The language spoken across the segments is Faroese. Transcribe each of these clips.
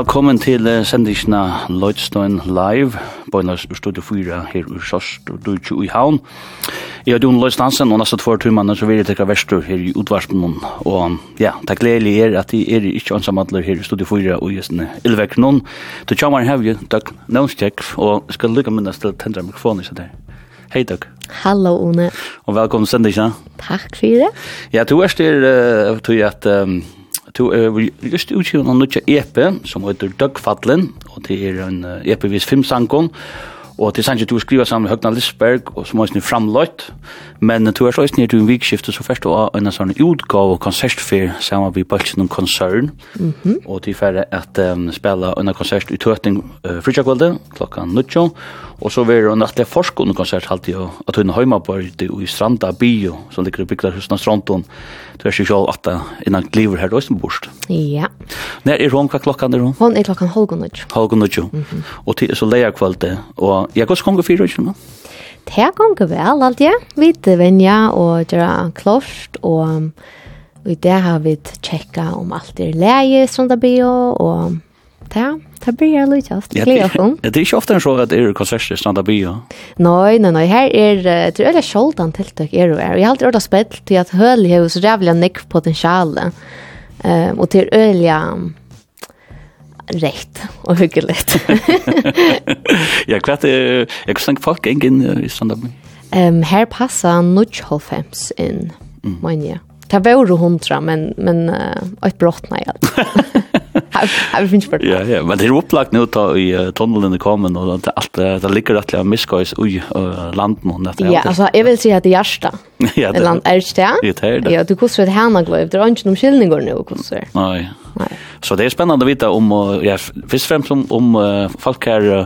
velkommen til uh, sendingsna Lloydstone Live, bøynas studio 4 her i Sørst og Dutje i Havn. Jeg er Jon Lloydstein og næste tvær timene så vil jeg tekke verstur her i utvarspen, og ja, det gledelig er at jeg er ikke ansamadler her i studio 4 og gjestene Ilvek Nån. Du kommer her, jeg døk nøvnstjekk, og skal lykke minnes til å tendre mikrofonen i seg der. Hei Dag. Hallo One. Og velkommen til sendingsna. Takk for det. Ja, du er styr, uh, at um, du er vi just utgiven av nutja EP, som heter Døgfadlen, og det er en EP vis fem sangon, Og til sannsyn du skriver sammen med Høgna Lisberg, og som er framløyt, men du er så nere til en vikskifte, så først var en sånn utgav og konsertfer sammen med Bølsen og konsern, mm -hmm. og til færre at um, spela en konsert i tøtning uh, fritjagkvalde, klokka 19, og så var det en nattlig forsk under konsert alltid, og at hun heima på i Stranda Bio, som ligger i bygda husna Strandon, du er ikke at det innan gliver her i Østenborst. Ja. Når er hun, hva klokka er hun? Hun er klokka halv halv halv halv halv halv halv halv halv halv Ja, hvordan gonger fyrir ikke nå? Det gonger vel, alt ja. Vi er venja og gjør klost, og i det har vi tjekka om alt er leie, som det blir, og ja, Det blir jeg litt just, Ja, det. Det er ikke ofte en så at det er konserter i Stranda by. Nei, nei, nei, her er, det er veldig sjoldan tiltak er og er. Jeg har alltid hørt å spille til at høl har så rævlig nekk potensial, og til øyelig rätt och hyggligt. ja, klart jag kan folk ingen i stand-up. Ehm um, här passar Nutchholfems in. Mm. Men ja. Det var hundra, men, men uh, ett brott nej. Har vi finns bort. Ja, ja, men det er opplagt nå ta i tunneln i kommen det allt det ligger att jag misskois i landen og det. Ja, altså jeg vil si at det är Ja, det land är det. Det er det. Ja, du kostar det hana några Det er ikke noen skillnad nå kostar. Nei. Så det er spennende å vite om ja, først og fremst om, om folk her, uh,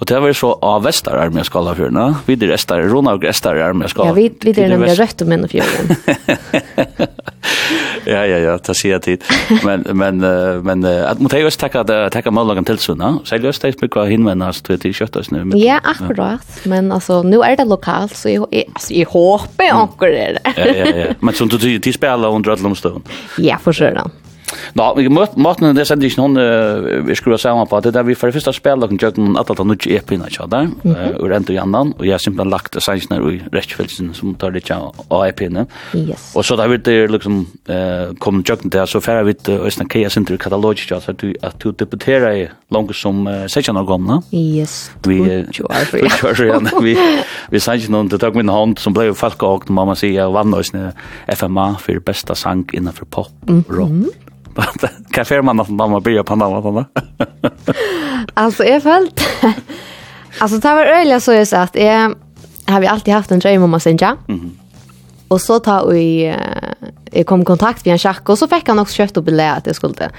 og det var så av västar armé skala för nu. Vi det restar rona och restar armé skala. Ja, vi vi det nämligen rätt om en fjorden. Ja, ja, ja, det ser jeg tid. Men men men at mot jeg også takke mållagen til sånn, så jeg løste jeg spørre hinvennast til til kjøttasene. Ja, akkurat, men altså, nå er det lokalt, så jeg, altså, jeg håper jeg anker det. Ja, ja, ja, men som du, de spiller under alle. Ja, for sure, Nå, vi måten det sender ikke noen vi skrur sammen på, det er der vi for det første spiller og gjør noen at det er noe EP-ene, ikke der, og rent og gjennom, og jeg har simpelthen lagt sannsene i rettfølelsen som tar litt av EP-ene. Og så da vi det liksom kom gjør noen det, så færre vi til og jeg snakker jeg sender katalogisk, at du debuterer i langt som 16 år gammel. Yes, vi kjører for igjen. Vi, vi sender ikke noen, det tok min hånd som ble folk og mamma sier, og vann oss FMA for besta sang innenfor pop rock. Hva fer man at mamma blir på andra såna. Alltså jeg följt. Alltså det var öliga så jag sa att jeg har vi alltid haft en drøm om att synja. Mhm. Och så tar vi Jeg kom i kontakt via en schack och så fick han också kött och belägg at jag skulle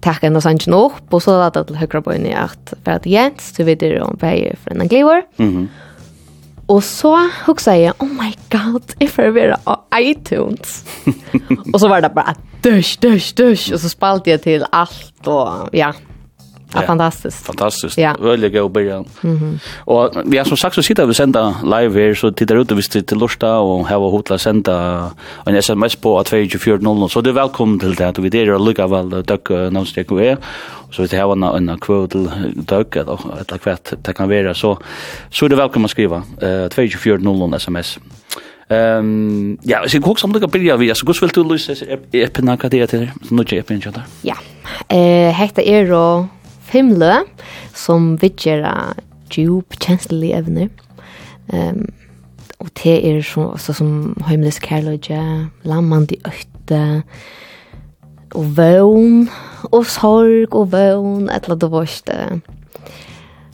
tacka en och sanchen opp, og så lade jeg til högra på i at för att Jens, du vet det om vei for en glivor. Mhm. Och så huxade jag, oh my god, if I were on iTunes. och så var det bara dusch, dusch, dusch. Och så spalte jag till allt och ja. Ja, fantastiskt. Fantastiskt. Ja. Öliga god början. Mm -hmm. Och vi har som sagt så sitter vi sända live här så tittar ut visst till Lorsta och här var hotla sända en SMS på 2400 så du är välkommen till det. Vi det är lika väl tack namnstek och är så vi har en en kvot till tack att kvart det kan vara så så är du välkommen att skriva eh 2400 SMS. Ehm ja, så jag också om det kan börja vi så går väl till Luis eppna kadia til. så nu jag eppna där. Ja. Eh hekta er då fem som vidgera djup känslig evne. Ehm og te er så så som homeless carloge, lammandi øtte og vøvn og sorg og vøvn etla det varste.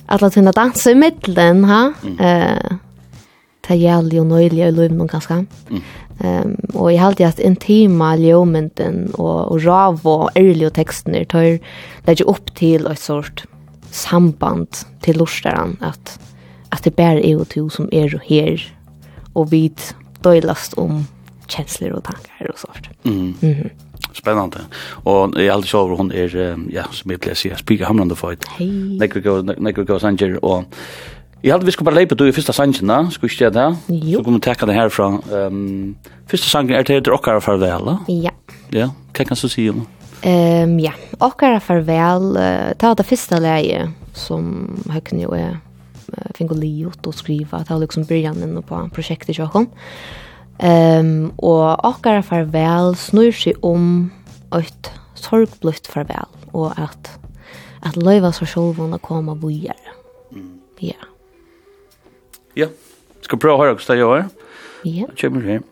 Atla tunna dansa i middelen, ha? Mm. Eh, ta gjelder og nøylig i løyven noen ganske. Mm. Um, og jeg halte at intima ljømynden og, og rav og ærlige tekstene tar legge opp til et sort samband til lortaren at, at det bare er jo to som er og her og vi døylast om kjensler og tankar og sånt. Mm. Mm -hmm. Spennende. Og jeg alltid ikke over hun er, ja, som jeg pleier å si, spikerhamrande for et. Hei. Nekker gå sanger og Jeg hadde vi skulle bare leipa du i første sangen da, skulle ikke det? Jo. Så kunne vi tekka det herfra. Um, første sangen er til okkara farvel, da? Ja. Ja, hva kan du si om? Um, ja, okkara farvel, uh, ta det første leie som høkken jo er uh, fink liot og skriva, ta liksom byrjanen på prosjektet i Kjøkken. Um, og okkara farvel snur seg om et sorgblutt farvel, og at, at løyva seg selv å komme mm Ja. Yeah. Ja, skal prøve å høre hva det gjør. Ja. Kjemmer her.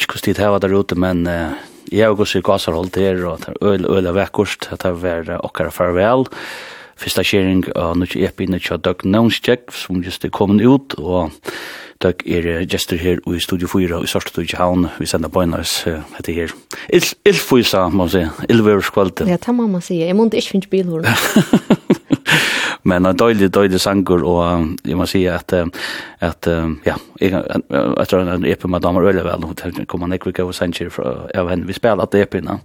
vet ikke hvordan tid jeg var der ute, men uh, jeg har gått i gasarhold der, og det er øl, øl og vekkost, at det var uh, okkar farvel. Fyrsta kjering av uh, Nutsje Epi, Nutsje Døgg Nånskjekk, som just er kommet ut, og Døgg er uh, gestur her i Studio 4 i Sørstad i Havn, vi sender på en av oss etter her. Ildfysa, må man si, Ildvøverskvalte. Ja, det må man si, jeg må ikke finne bilhåren. men en dålig, dålig sanger, og jeg må si at, at ja, jeg tror en epi med damer øyelig vel, og det kommer en ekvik av sanger av henne, vi spiller at epina.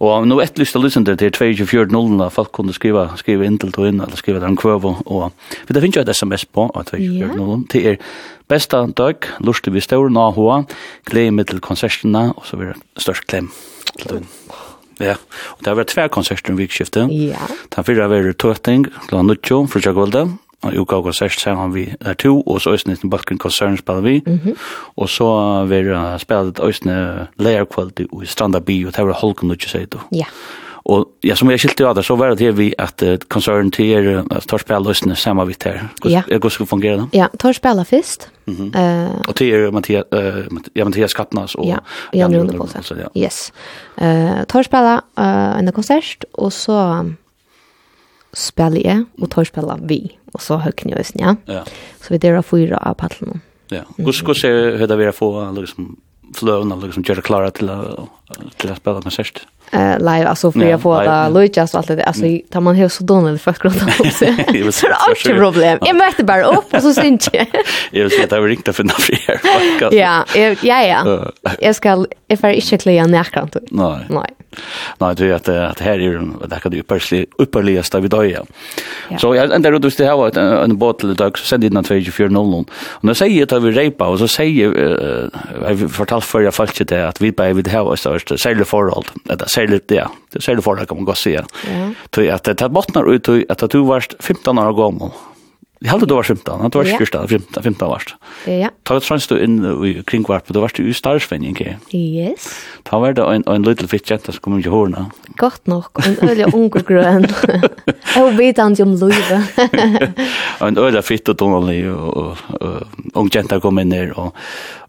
Og nå et lyst til lysende til 24.00, folk kunne skriva, skriva inn til to inn, eller skriva der en kvøv, og for det finnes jo et sms på, 24.00, til er besta dag, lustig vi stør, nå hoa, glede med til konsertene, og så blir det størst klem til. Ja, og det har vært tve konserter i vikskiftet. Ja. Den fyrre har vært Tøting, Lan Nuccio, Frutja Golda, og uka og konsert sammen vi er to, og så Østene til Balkan konsern spiller vi, mm -hmm. og så har vi spillet Østene leierkvalitet i Stranda by, og det har vært Holken Nuccio, sier du. Ja. Och ja som jag skilte av det så var det vi att concern til er att tar Østene lyssna vidt her. här. Hur ska det fungera då? Ja, tar spela först. Mhm. Eh och til er Mathias, eh ja Mathias Kattnas och ja nu så ja. Yes. Eh tar spela en konsert och så spelar jag och tar spela vi och så högni oss ja. Ja. Så vi där fyra av paddeln. Ja. Hur ska se hur det vi få liksom flöven eller liksom göra klara till att till att spela konsert eh live alltså för jag får det Lucas och allt det alltså tar man helt så dåligt för att gråta om sig. Det är ett problem. Jag mötte bara upp och så syns jag. Jag vill säga att ska ta ringt för några fler. Ja, ja ja. Jag ska jag får inte klä närkant. Nej. Nej. Nej, det är att att här är det kan du uppsli upperligaste vi dagar. Så jag ändå du ska ha en båt till dag så sände innan 2400. Och när säger att vi repa och så säger jag fortalt för jag fallet det att vi bara vill ha oss så sälja förhåll. Det särskilt ja. Det är särskilt folk kan man gå se. Tror att det bottnar ut i att du varst 15 år gammal. Jag hade då var 15, att du var 15, 15, 15 varst. Ja. Ta ett chans du in i kringvart, du varst i Starsvänning. Yes. Ta var det en, en liten fitt jenta som kom ikke hårna. Godt nok, en øyla unge grøn. Jeg vet han om løyve. en øyla fitt og tonelig, og, og, og unge jenta kom inn her, og,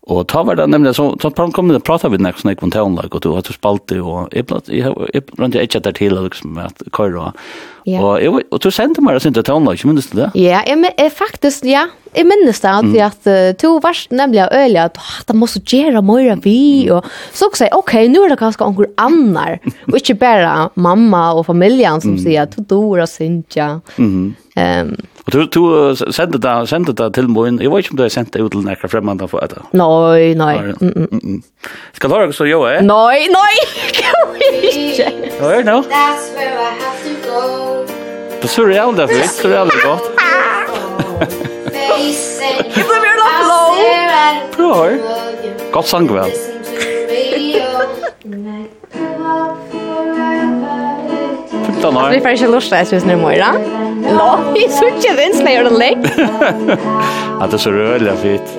og ta var det nemlig, så, så kom inn og pratet vi nek, sånn jeg kom til håndlag, og du har spalte, og jeg brant jeg ikke der til, liksom, at køyre, og, og, og, og du sendte meg det sin til håndlag, ikke minnes du det? Ja, jeg, faktisk, ja, Jeg minnes det alltid at uh, to var nemlig øyelig at ah, det måste gjøre mer vi, og så også jeg, ok, nå er det kanskje onker annar, og ikke bare mamma og familjen som mm. sier at du dår og syntja. Mm um, og du, du sendte det, sendte det til morgen, jeg vet ikke om du har sendt det ut til nekker fremmede for etter. Nei, nei. Mm -mm. Mm Skal du høre så jo, eh? Nei, nei, kan vi ikke. Nei, no. That's where I have to go. Det er surreal, det er surreal, det er godt. Jeg ble mer lagt lov. Prøv høy. Godt sang vel. Fytta nå. Vi får ikke lort deg, synes du, Moira. Nå, vi synes ikke den snøyer den lekk. Ja, det er så rødlig fint.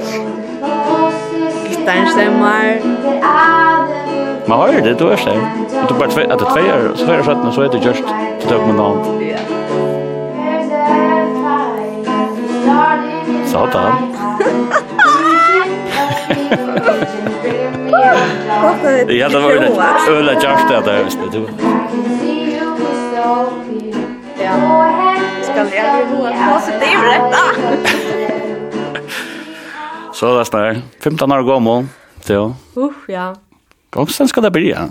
Gittaren stemmer. Man har det, du er stemmer. Du bare tve, etter tve er, så er det 17, så er det just, så tøk med noe annet. Ja. Sådan. Ja, det var ju det. Öla jafta där, visst du. Skal jag ju vara positiv rätt. Så där snär. 15 år gammal. Så. Uff, ja. Gångsen ska det bli, ja.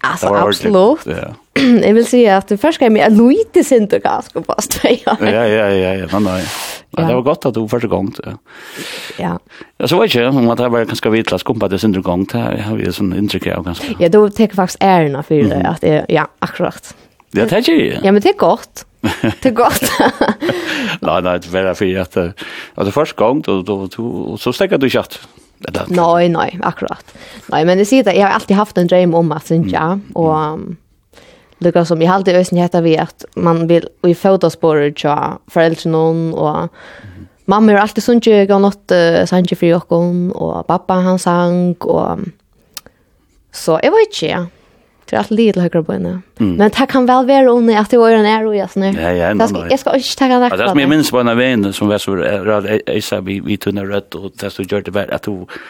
Alltså absolut. Ja. Jag vill säga att det första är med en liten synd och gask fast. Ja, ja, ja, ja, nej. Ja. ja. Det var godt at du første gang. Ja. ja. Ja, så var ikke om at jeg bare ganske vidtla skumpa det sindre gang Det har vi sånn inntrykk av ganske. Ja, du tek faktisk ærena for det. At jeg, ja, akkurat. Ja, det er ikke. Ja, men det er godt. Det er godt. nei, nei, det er for at, at det første gang, og og, og så stekker du kjatt. Nei, nei, akkurat. Nei, men jeg sier det, jeg har alltid haft en drøm om at, synes jeg, og lukka som i halde øysen heta vi at man vill och i fotospårer tja föräldrar någon og mamma har alltid sånt gav gå något uh, sanje fri okkon og pappa han sang og så jeg var ikke ja. Det är allt lite högre på henne. Men det kan väl vara under att det var en är och jag snur. Ja, ja, jag ska, jag ska inte ta det. Det som jag minns på en av vän som var så rad vi vi tunna rött och det som gjorde det att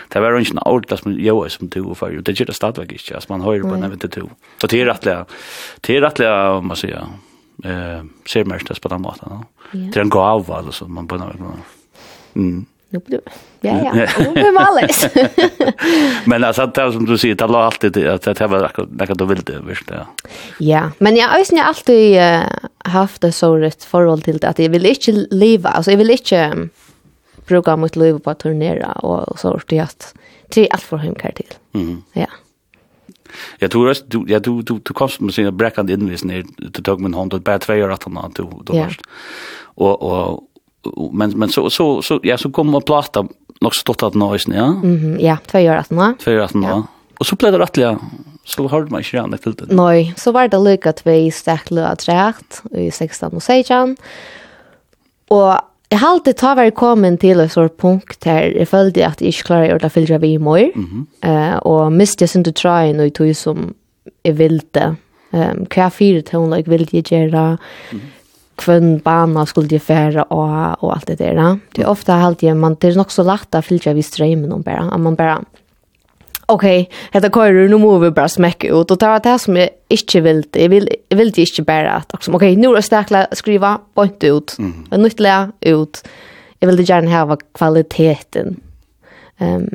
det var inte en ord som jag som du och för det gjorde stadväg inte att man hör på en inte du. Så det är rättliga. Det är rättliga om man säger. Eh ser mest på den maten. Det är en gav alltså man på en något. Mm nu blir ja ja. Nu blir malles men alltså det som du säger det låter alltid att det var något du ville visst ja. Ja men jag har ju alltid haft det så rätt förhåll till det att jag vill inte leva alltså jag vill inte bruka mitt liv på att turnera och så det att allt för hem till mm ja. Jag tror att du ja du du du kommst med sina bräckande invisningar du tog min hand och bara två år att han då då först och och men men så så så ja så kom och plata nog så att noise ja. Mhm ja, två år att nå. Två år att nå. Och så blev det rättliga så hörde man inte annat till det. Nej, så var det lika två stäckla att rätt i 16 och 16. Och jag har alltid ta varit kommen till en sån punkt där jag följde att jag inte klarade att fylla vid mig. Mm -hmm. uh, och miste jag inte till nu och tog som jag ville. Um, hva fire toner jeg ville gjøre, mm -hmm kvön bana skulle jag färra och och allt det där. Det är ofta alltid, jag man det är nog så lätt att fylla vid strömmen om bara. Man bara Okej, okay, detta nu må vi bara smäcka ut och det var det som jag inte ville, Jag vill jag inte bara att okej, okay, nu är det starkla skriva point ut. Mm. Nyttla ut. Jag vill det gärna ha kvaliteten. Ehm um,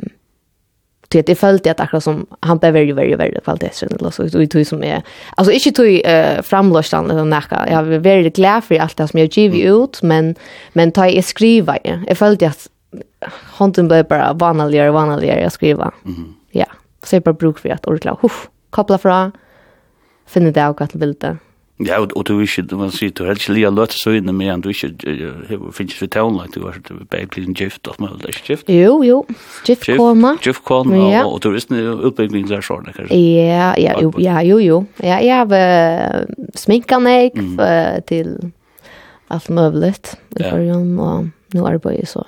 till att det följde att akkurat som han blev väldigt väldigt väldigt kvalitetsrön eller så det tog som är alltså inte tog eh framlöstan eller näka jag var väldigt glad för allt det som jag gav ut men men ta jag skriva Ja. jag följde att hånden blev bara vanligare och vanligare att skriva. Mm. ja. Så jag bara bruk för att orkla huff koppla fra finna det och att bilda Ja, og, og du ikke, man sier, du helst lige løte så inne med en, du ikke finnes vi tånlagt, du har bare blitt en gift, alt man det ikke gift? Jo, jo, gift kona. Gift kona, ja. og, og du visste utbyggning der sånne, kanskje? Ja, ja, jo, ja, jo, jo. Ja, jeg har uh, sminket meg mm. til alt mulig i ja. forrige, og nå arbeider jeg så.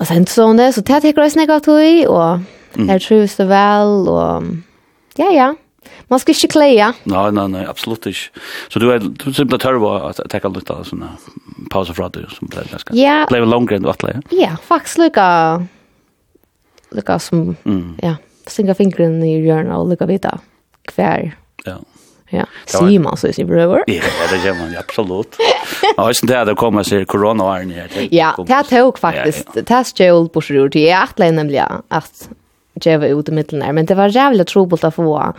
Og sen så det, så det tekker jeg snakket til, og jeg trives det vel, og ja, ja. Man ska inte kleja. Nej, nej, nej, absolut inte. Så du är du simpla turbo att ta kallt av såna pauser från dig som blev ganska. Ja. Blev längre än du läge. Ja, faktiskt lika lika som mm. ja, singa fingren i hjärnan och lika vita kvar. Ja. Ja, Simon så i sin bror. Ja, det gör man ja, absolut. Ja, visste det att det kommer sig corona var ni här. Ja, det här tog faktiskt. Test Joel på sig ur till att lämna nämligen att jag var ute i mittlen men det var jävligt trobult att få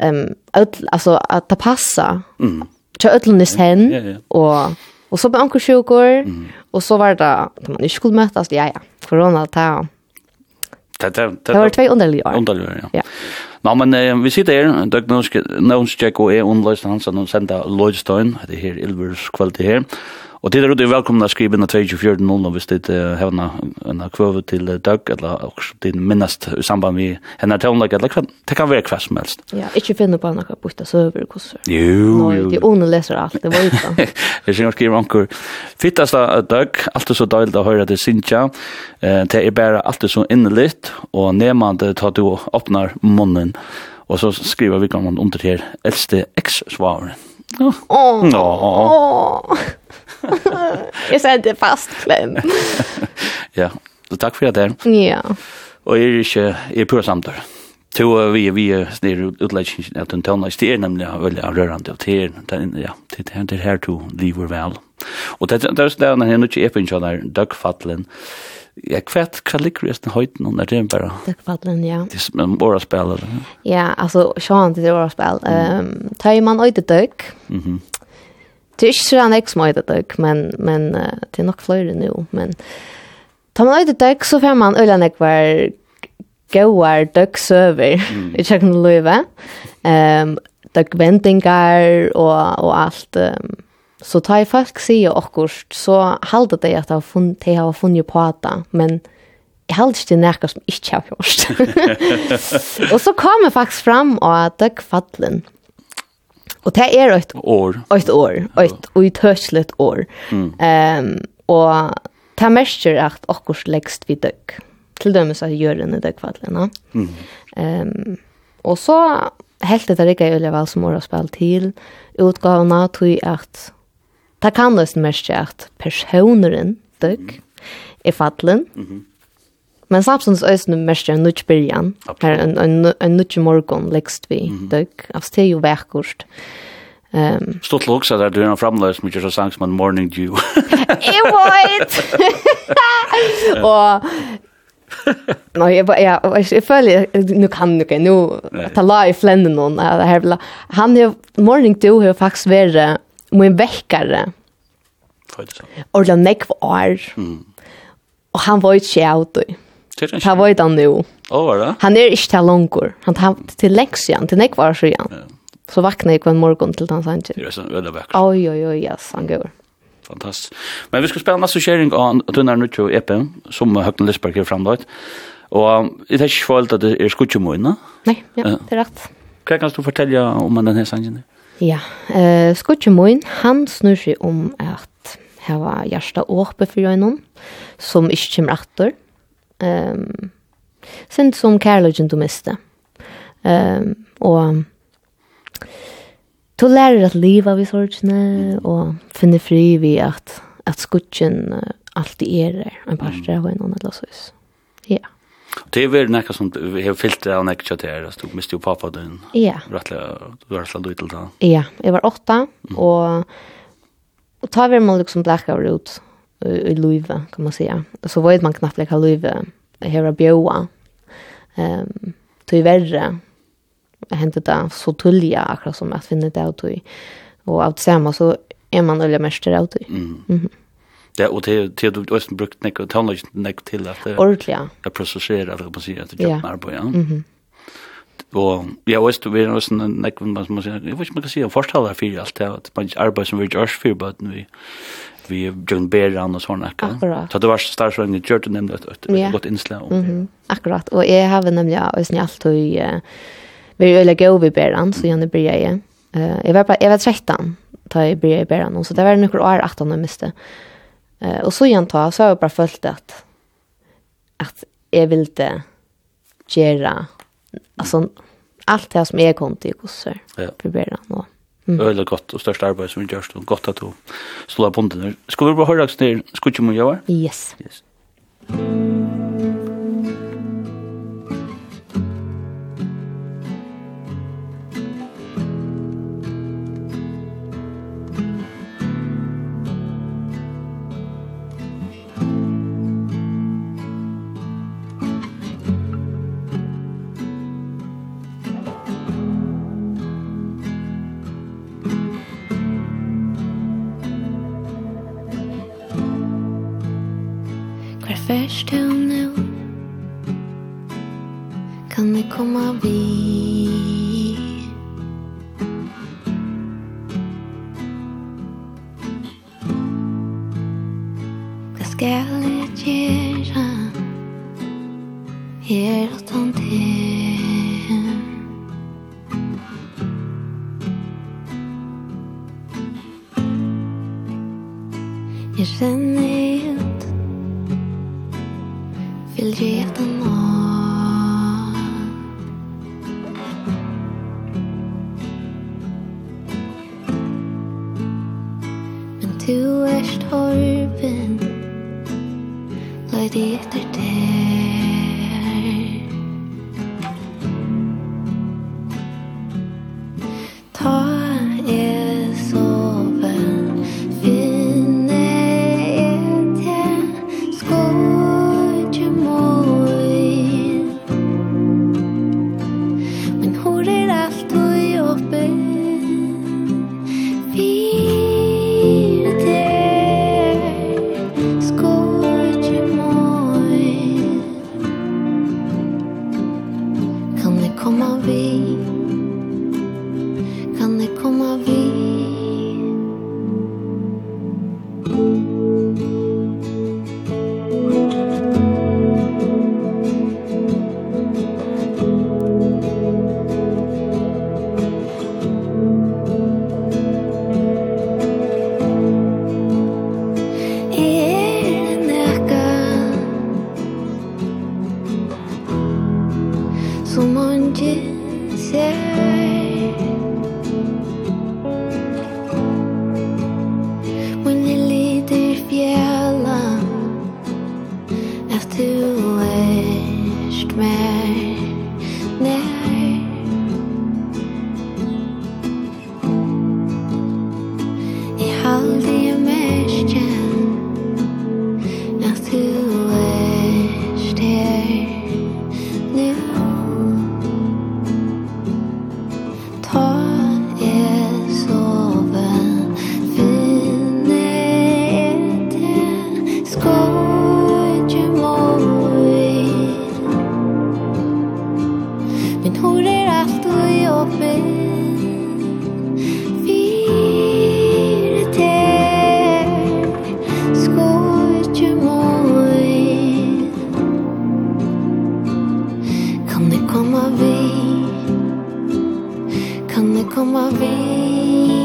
ehm öll alltså att ta passa. Mm. Kör öllnis hen ja, ja. och och så på anker sjukor mm. och så var det att man inte skulle mötas ja ja. Corona ta. Det det det var två underliga. Underliga ja. ja. Nå, men eh, vi sitter her, Døk Nånskjekk og jeg, underløst hans, Hansen, og sender Lloydstein, det er her Ilvers kvalitet her. Og det er du velkomna å skrive inn 24.00 hvis det har en kvøve til dag, eller det minnast i samband med henne tøvnlag, eller det kan være hva som helst. Ja, ikke finne på noe borta søver og kosser. Jo, jo. Det er onde leser alt, det var utan. Jeg synes jeg skriver anker, fittast av dag, alt er så døyld å høre til Sintja, det er bare alt er så innelitt, og nemande tar du og åpnar munnen, og så skriver vi gammel under her, eldste eks-svaren. Åh, åh, åh. jag sätter fast kläm. ja, så tack för det. Ja. Og jeg er Och är inte är på To Två vi vi er är utleggingen at den tonna det är nämligen veldig rørende och det ja, det er det her to lever vel. Og det det er där där när er är öppen sånn der døgfattelen, Ja, kvätt kallik rest den höjden och när det bara. Duckfattlen, ja. Det er som en bara spelare. Ja, alltså Sean det är bara spel. Ehm, tar man ut det. Mhm. Det är inte så han ex mig det men men det är nog fler nu men tar man ut det så får man ölen ek var goar dök server i checken löva. Ehm dök ventingar och och allt um, så tar folk sig och så hållde det att ha fun det har funnit på det men jag ikke det näka som inte har gjort. och så kommer faktiskt fram och att dök fallen Og det er et år. Et år, et uithøslet år. Mm. Um, og det merker at akkurat legst vi døgg. Til dømes at gjøren er døggfadlene. Mm. Um, og så helt etter ikke jeg vel som året spill til utgavene, tror jeg at det kan nesten merke at personeren døgg er fadlen. Mm -hmm. Men samtidig er det mest en nødt början. Her en en en nødt morgon lägst vi. døg. Altså det er jo verkost. Ehm Stort looks att det är en framlös mycket så som en morning dew. It what? Och Nej, jag bara jeg, jeg føler, nu kan du nu nu ta la i fländen någon här han er, morning dew har faktisk vært min väckare. Ordla nekv år. Mm. Og han var ikke jeg Det var det han nu. Åh, det? Han är inte till långor. Han tar till läxjan, till nekvar så igen. Så vaknar jag kvann morgon till den anker. Det är så väldigt vackert. Oj, oj, oj, yes, han går. Fantastiskt. Men vi ska spela nästa sharing av Tunnar Nutro EP, som Högna Lisberg har framlagt. Och det är inte fallet att det är skutjemöjna. Nej, ja, det är rätt. Hva kan du fortelle om den her sangen? Ja, uh, Skutjemoen, han snur seg om at her var hjärsta Åpe for Jøynon, som ikke kommer etter. Um, Sint som kærløgjen du miste. Um, og du lærer at livet vi sorgene, og finner fri vi at, at skutjen alltid er der, en parter av en annen lasøys. Ja. Det er veldig nekka som vi har fyllt av nekka kjøtt her, du miste jo pappa din. Ja. Rettelig, du var rettelig du til det. Ja, jeg var åtta, og, og ta vi med liksom blackout av ut, i Luive, kan man säga. Så vet man knappt lika Luive här av Bjöa. Um, tyvärr hände det så tulliga akkurat som att finna det ut i. Och allt samma så är man olja mäster ut i. Mm. Mm -hmm. Ja, och det det du har brukt näck och tonlage näck till att ordliga. Att processera eller på sig att jobba på ja. Mhm. Och ja, visst du vill oss näck vad man ska säga. Jag vet inte man kan säga förstålla för allt det att man arbetar som vi görs för bara nu vi vi John Beran och såna där. Så det var starkt i Jordan nämnde ett gott inslag om det. Akkurat. Och jag har nämligen ösn i allt och vi vill gå vi Beran så jag börjar jag. Eh jag var jag var 13 ta i började Beran så det var några år 18 jag miste. Eh och så igen ta så har jag bara följt att att jag ville göra alltså allt det som jag kunde i kurser. Ja. För Beran och Mm. Øyla godt og størst arbeid som vi gjørst, og godt at du slår på den. Skal vi bare høre deg ned, skal vi ikke må gjøre? Yes. Yes. Kan det komma vid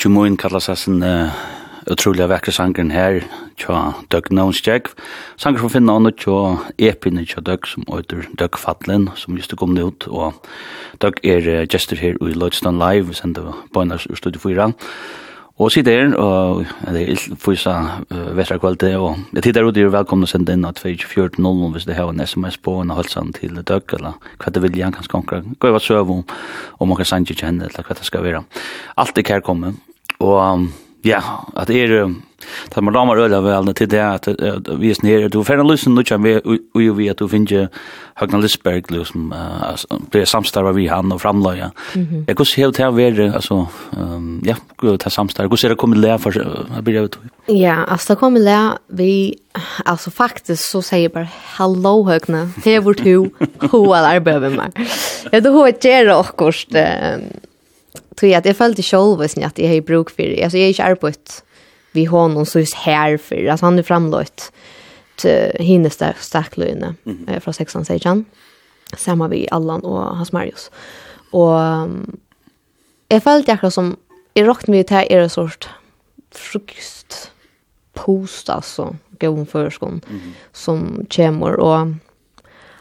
Luigi Moon kallas sin uh, utroliga vekkre sangren her, tja Doug Nonstjeg. Sangren som finna annet tja epinne tja Doug, som øyder Doug Fatlen som just kom ut, og Doug er uh, gestur her i Lloydstown Live, vi sender bøynas ur studio 4. Og sitt der, og det er fysa uh, vettra kvalitet, og jeg tider ut, er velkomna å sende inn at 24.00 hvis det har en sms på, en halsan til døgg, eller hva det vil gjerne kan skankra, gå i hva søv om, om man kan sanje kjenne, eller hva det skal være. Alt er kærkommet, Og ja, at det er at man ramar øyla vel til det at vi er snär du får en nu kjem vi vi vi at du finner Høgna Lisberg liksom blir samstarva vi han och framlöja. Jag går helt här vara altså ja, gå ta samstarva Går er det kommet lä for jeg blir ut. Ja, altså det kommer lä vi altså faktisk så säger bara hallo Högna. Det är vårt hu hur all arbetar med. Jag då har jag det också tror att jag följde själv visst att jag har bruk för det. Alltså jag är inte arbetat vi honom så just här för alltså han är framlåt till hinnes där starklöne mm. från sexan säger han. Samma vi Allan och hans Marius. Och jag följde jag som jag rakt mig till er sort frukost post alltså gång förskon mm. som kemor och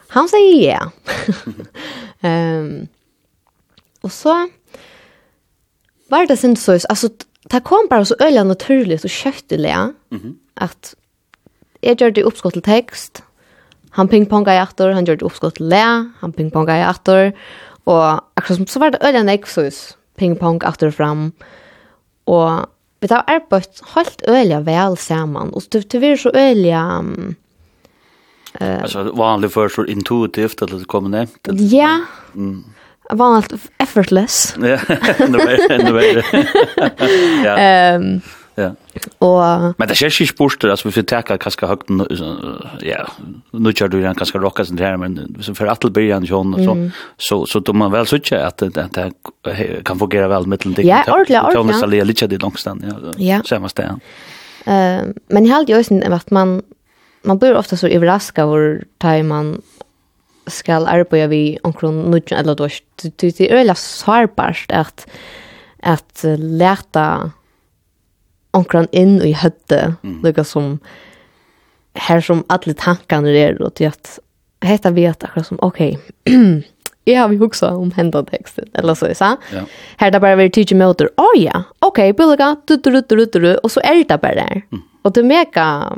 han säger ja. ehm um, och så var det sen så alltså det kom bara så öliga naturligt och köttliga mm -hmm. att jag gjorde uppskott till text han pingponga i attor han gjorde uppskott till lä han pingponga i attor och akkurat så var det öliga nexus pingpong attor fram och vi tar arbetet helt öliga väl samman och det blir så öliga Um, uh, alltså vanligt för så intuitivt att det kommer ner. Ja, mm vanligt effortless. Ja, ändå värre, ändå värre. ja. Ehm Ja. Og men det känns ikke sport altså vi får teka kanskje høyt, ja nå kjør du igjen kanskje rocka sin her, men så för att bli han John så så så då man vel söka at det att det kan fungere vel med den Ja, ordentlig, ordla ordla. Thomas litt av det langstand, ja. ja. samme sted. Uh, men jeg har ju også at man man blir ofta så överraskad tar man skal arbeida vi omkring nudgen eller då det är öla sårbart att att lära omkring in i hötte mm. lika som här som alla tankarna är och till att heta vet akkurat som okej okay, jag har vi huxa om hända texten eller så så. Ja. Här där bara vi teacher motor. Oh ja. Okej, okay, bulga du du du du du och så är det bara där. Mm. Och det mega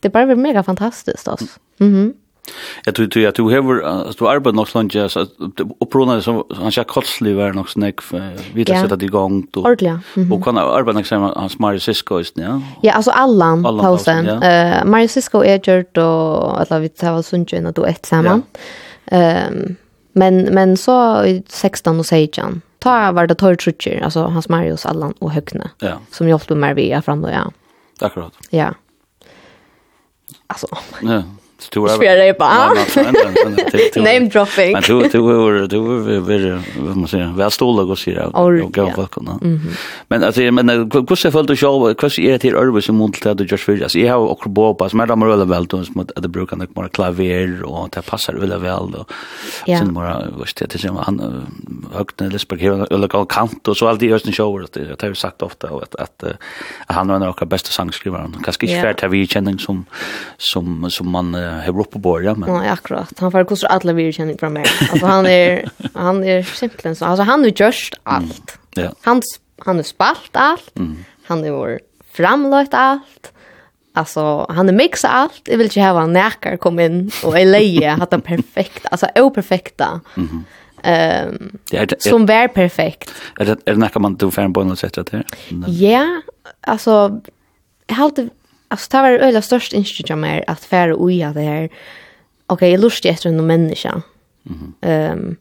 det bara blir mega fantastiskt alltså. Mhm. Mm Jag tror att du har du arbetat nog så länge så upprona som han ska kotslig vara nog snack för vi det sätta igång då. Ordliga. Och kan arbeta liksom hans Mario Cisco just ja. Ja, alltså Allan pausen. Eh Mario Cisco är gjort och att vi tar oss undan och då ett samman. Ehm men men så 16 och 16 ta var det tortrutcher alltså hans Marius Allan och Högne ja. som hjälpte mig via fram då ja. Akkurat. Ja. Alltså. Ja. Du är ju bara. Name dropping. Men du du var du var väl vad man säger, vad stolar gå sig där. Och gå folk då. Men alltså men hur ser folk att show, hur är det till över som mot att du just för Alltså jag har också bo på som är över väl då som att det brukar nog mer klaver och det passar väl väl då. Sen bara vad det det som han högt eller spelar eller kant och så allt i östen show att det har sagt ofta att att han är en av de bästa sångskrivaren. Kanske inte för att vi känner som som som man hever oppe på ja, men... Ja akkurat. Han får koster alle virkjenning fra meg. Alltså han er, han er simpelthen så. Alltså han har gjort alt. Mm. Ja. Han, han har spalt alt. Mm. Han har framlagt framløyt alt. Alltså han har mixat allt. Jag vill ju ha en näkar kom in och är leje att han perfekt. Alltså operfekta. Mhm. Mm ehm um, det är det, som var perfekt. Är det är det näkar man då för en bonus sätt att det. Ja, alltså jag har alltid alltså det var det öliga största instryck jag mer att färre oja det här. Okej, okay, jag lustig efter en människa. Mm -hmm. um,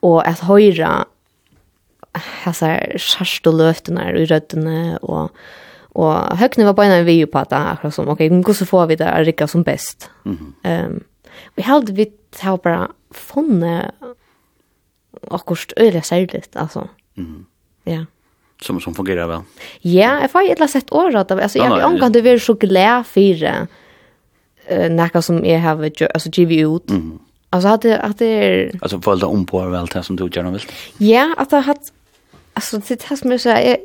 och att höra alltså skärst och löfterna i rötterna och och högna var på en video på att akkurat som okej, okay, så får vi det att rycka som bäst. Mm -hmm. um, vi hade vi har bara funnit akkurat öliga särligt alltså. Mm -hmm. Ja som som fungerar väl. Ja, jag får ett sett år att alltså jag vill angå det vill så glä fyra eh näka som jag har alltså GV ut. Mm. Alltså hade att det är alltså valda om på väl det som du gärna vill. Ja, att det har alltså det har som jag säger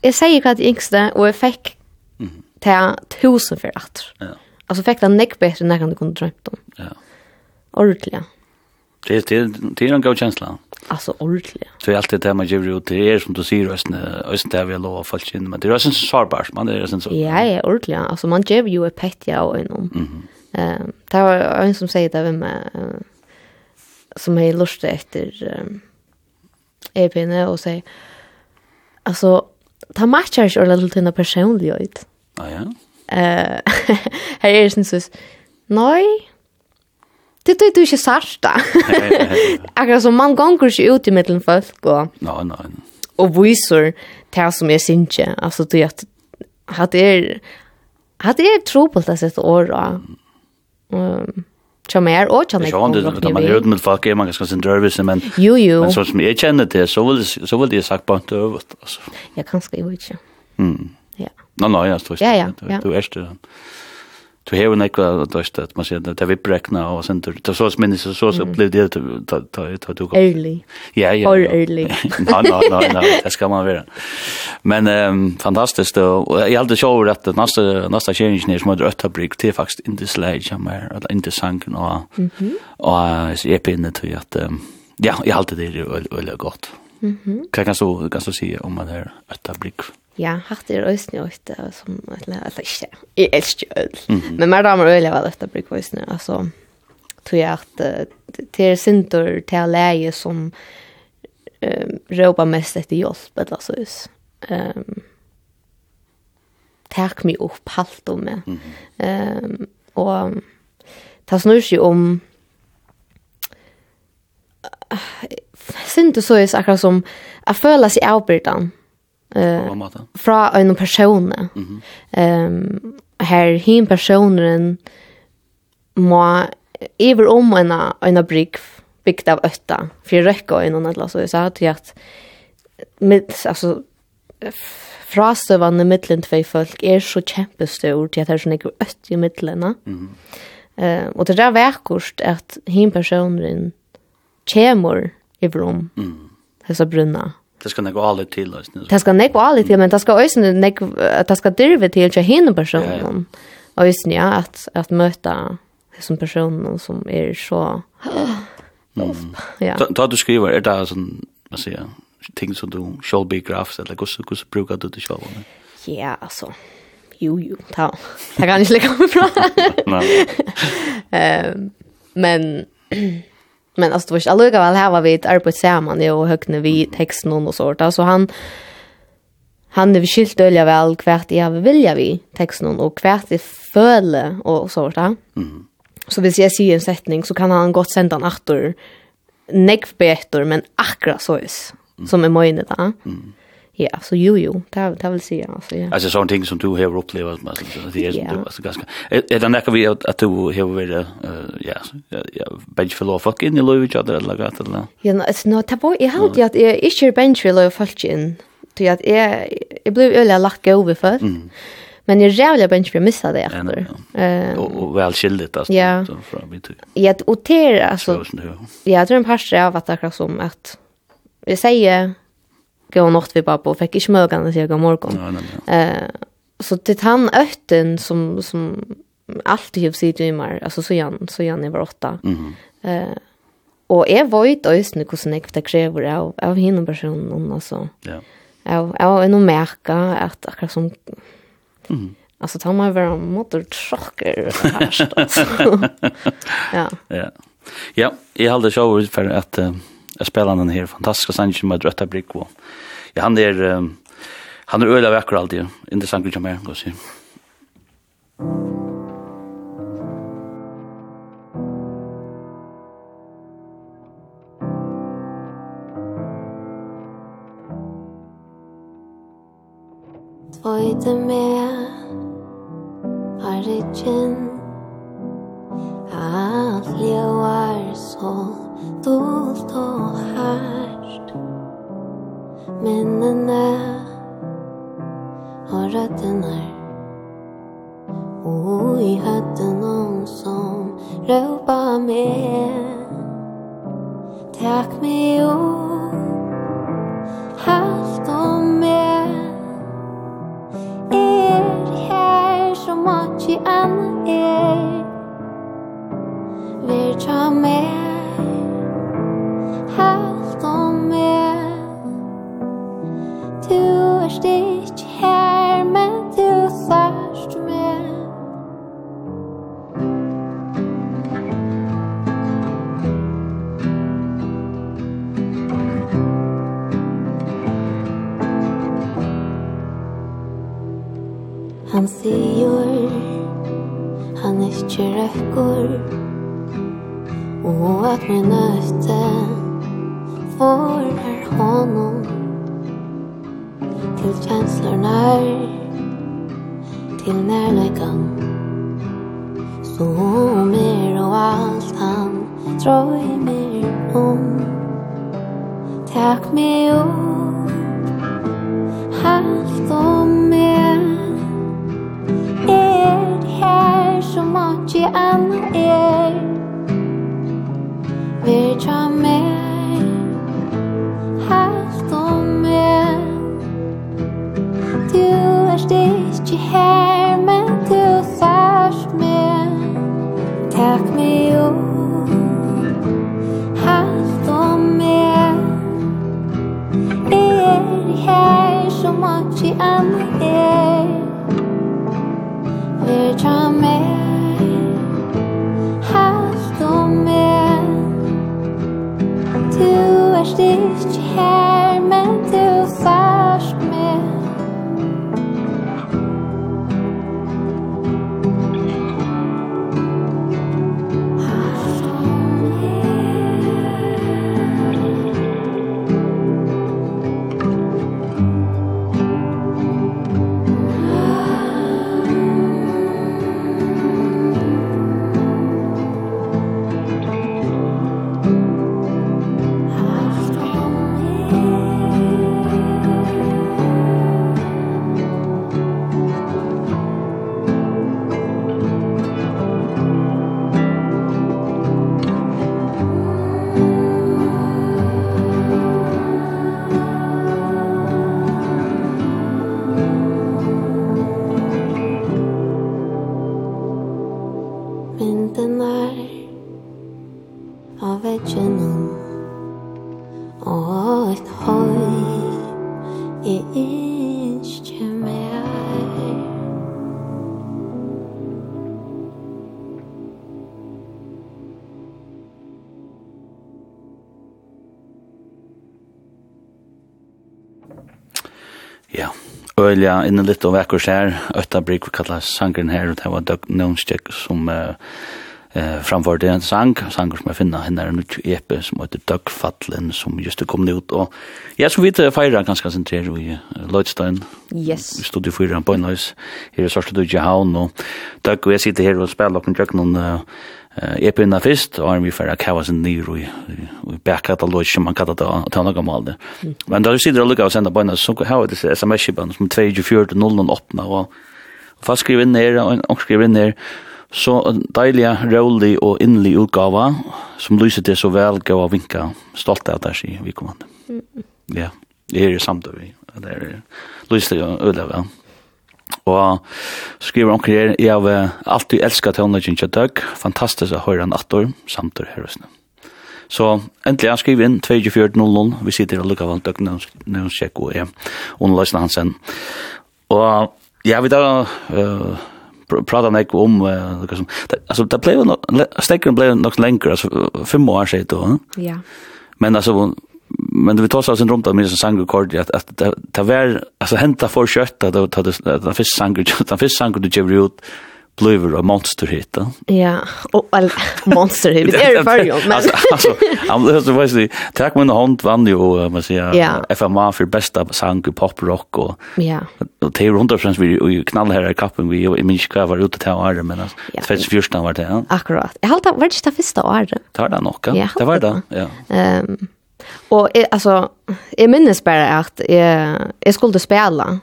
jag säger att yngste och jag fick mm. ta tusen för att. Ja. Alltså fick det näck bättre när du kunde drömt om. Ja. Ordentligt. Det är det är en god känsla. Alltså ordentligt. Det är alltid det man ger ut det är som du säger resten östen där vi har lovat folk in men det är sen så sårbart man det är sen så. Ja, ja, ordentligt. Alltså man ger ju ett petja och en Mhm. Ehm det var en som säger det vem som är lust efter EPN och säger alltså ta matchar ju lite till en personlighet. Ja ja. Eh här är det sen så nej det är du inte sarta. Akkurat som man gånger sig ut i mittlen folk och... Nej, nej. Och visar det som jag syns inte. Alltså det är att... Att det är... Att det är trobult att sätta år då. Um, Tja mer och tja mer. Jag undrar inte, man är hör med folk är man ganska sin nervös men jo jo. Men så som jag känner det så vill så vill det sagt på inte övat alltså. Jag kan skriva inte. Mm. Ja. Nej nej, jag står tror. Ja ja. Du är det du har en ekva døst at man sier det er vipprekna og sånt det er så minnes så så opplevde jeg ta ta du kom Ærlig Ja, ja Or early. Nei, nei, nei, nei, det skal man være Men ehm fantastisk og jeg halte sjå over det nasta nasta change er som er røttabrik til faktisk indesleid kommer eller sank og og så er pinne til at ja, jeg halte det er veldig godt Hva kan så si om man er røttabrik? brick Ja, hatt er øysene øyne, som, eller, eller ikke, jeg elsker øl. Men mer damer øl er vel etter bruk øyne, altså, tror jeg at det er sinter til å leie som um, råper mest etter hjelp, eller så hus. Um, tak mig opp, halt om meg. Mm um, og det snur seg om uh, sinter så er akkurat som, jeg føler seg avbrytan. mm fra en person. Ehm um, her hin personen må iver om en en brygg byggt av ötta för räcka en annan så jag sa att med alltså frastøvande mittlen tvei folk er så kjempestor til at det er sånn ikke øtt i mittlena. Mm. Uh, og det er vekkost at hin personen kemur i brom, mm. hessa brunna. Det ska nego alltid till oss nu. Det ska nekva alit til, men det ska ösne nekva, det ska dirve til til hinne personen. Ja, ja, Och just ja at, at møta som personen som er så... Ja. Da du skriver, är det sån vad säger jeg, ting som du shall be graphs eller hur hur brukar du det själv? Ja, altså, jo, jo, ta. Det kan ikke ligge Nej. Ehm Men, men alltså det var inte alluga väl här var vi ett arbete samman och högna vi texten och sånt så han han det skilt ölja väl kvärt jag vilja vi texten och kvärt det föle och sånt Mm. Så hvis jeg sier en setning, så kan han godt sende han atter, nekv better, men akkurat sås, mm. som er møyne da. Mm. Ja, så jo jo, det det vill säga alltså ja. Alltså sån ting som du har upplevt med så det är ju alltså ganska. Är det näka vi att du har varit ja, ja, bench för lov fuck in i love each other eller något eller. Ja, no, it's not about jag har att jag är bench för lov fuck in. Du att jag jag blev öliga lack över för. Mm. Men jag jävla bench för missa det efter. ja. och väl skildigt alltså ja. från mitt. Ja, og det alltså. Ja, det är en par av at det er akkurat som at jeg sier god natt vi pappa på fick inte mögan att säga god morgon. Ja, nej, nej. Eh så det han ötten som som alltid har sett det mig alltså så Jan så Jan var åtta. Mhm. Eh och är også ösne kusen ekta krever av av henne personen alltså. Ja. Ja, har en merke att akkurat som mm. Alltså tar man vara motorchocker først, altså. ja. Ja. Ja, jag hade sjå för att Jeg spiller han her, fantastisk sannsyn med Drøtta Brikvo. Ja, han er, um, han er øyla vekker alltid, interessant vil jeg mer, gå si. Tvojte med Har det kjent Alt ljóar sånn stolt og hært Minnene og røttene. Og i høtten om som røpa med. Takk meg opp Halt om meg Er her så mye annet. Er Ver tja meg helt om mer Du er stikk ja, inne litt og vekker her. Øtta Brik, vi kallar sangren her, og det var Doug Nonstjek som uh, uh, framfor en sang, sanger som jeg finner henne er en nytt epe som heter Doug Fadlen, som just er kommet ut, og jeg som vidt feirer ganske sentrer i Lloydstein, yes. Vi stod i fyra på en høys, her er Sørste Dudje Havn, og Doug og jeg sitter her og spiller opp en kjøkken, og uh, Jeg begynner først, og er vi får kava sin nyr og backkatalog, som man kallar det, og ta noe mal det. Men da du sitter og lukkar og sender bøyna, så har vi disse sms-kipan som 24-0-0-8, og fast skriver inn her, og skriver inn her, så deilige, rolig og innlig utgava, som lyser til så vel gav og vinka, stolt av det, sier vi kommande. Ja, det er samt, det er lyser til å øde vel. Og skriver han her, jeg har alltid elsket tonleggen til Doug, fantastisk å høre han attor, samt og høresne. Så endelig han skriver inn 2400, vi sitter og lukker av Doug Nøvnskjekk og jeg, underløsene hans hansen. Og ja, vi da, uh, prata nek om uh, alltså det blev stekken blev nog längre alltså fem år sedan då. Ja. Men alltså men vi tar oss en runt av min sang kort att att ta var alltså hämta för kött att ta det den fisk sang den fisk sang du ger ut Blöver och monster hit då. Ja, och all monster hit. Det är för ju. Alltså alltså, alltså, måste vara så tack men hand vann ju man säger FMA för bästa sang pop rock och Ja. Och det är runt om vi knall här i kappen vi i min ska vara ute till år men alltså det finns första var det. Akkurat. Jag hållta vart det första året. Tar det nog. Det var det. Ja. Ehm Och jag, alltså jag minns bara att jag, jag skulle spela.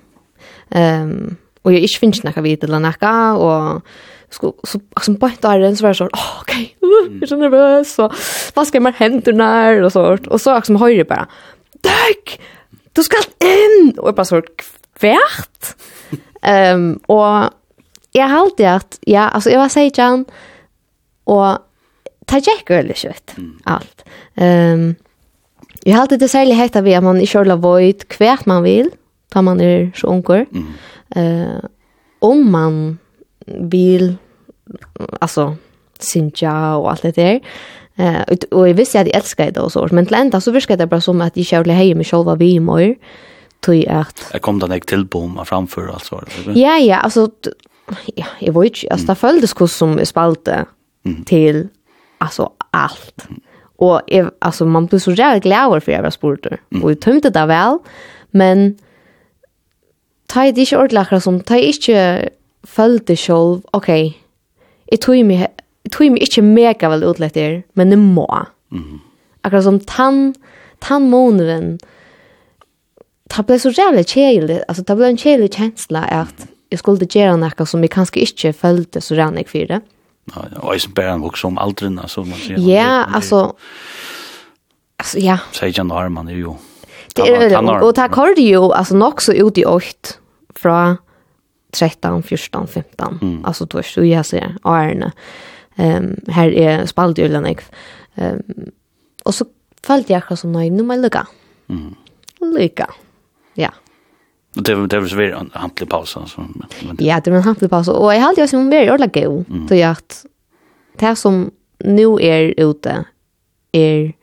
Ehm um, och jag inte finns några vid eller några och så så som på där så var det så oh, okej uh, jag är så nervös så vad ska man händerna och sånt och så som höjer bara tack du ska in och bara så kvärt ehm um, jeg har alltid at, ja altså, jeg var seitjan, og och ta checkar veldig kjøtt, alt. um, Jeg halte det særlig hekta vi at man ikke har lavt kvært man vil, da man er så unger. Mm. Uh, om man vil, altså, synja og alt det der. Uh, og jeg visste at jeg elsker det også, men til enda så virker det bare som at jeg kjærlig heier meg selv vi i mor, tog at... Jeg kom da jeg til på meg framfor, altså. Ja, ja, altså, ja, jeg vet ikke, altså, det føltes hvordan som jeg spalte mm. til, altså, alt. Mm Och jag, alltså man blir så jävla glad för jag var spurt mm. och jag tömde det väl men ta det inte ordentligt som ta inte följde själv okej okay. jag tog mig jag tog mig inte mega väl utlett er men det må mm. akkurat som tann tann månaden ta ble så jävla kjedelig, altså ta ble en kjedelig kjensla at jeg skulle gjøre noe som jeg kanskje ikke følte så rannig for det. Mm. Ja, og jeg bare också om alderen, alltså man sier. Ja, alltså alltså ja. Säg jag när man er ju. Det är och ta jo, alltså nok så ut i 8 från 13, 14, 15. Mm. Alltså då är det jag ser Arne. Ehm här är spaltjulen jag. Ehm och så følte jag akkurat nej, nu må jag lucka. Mm. Lykke, Ja. Det det var så vidare en hantlig paus men Ja, det var en hantlig paus och jag hade ju som mer ordla go. Så jag att det som nu är ute är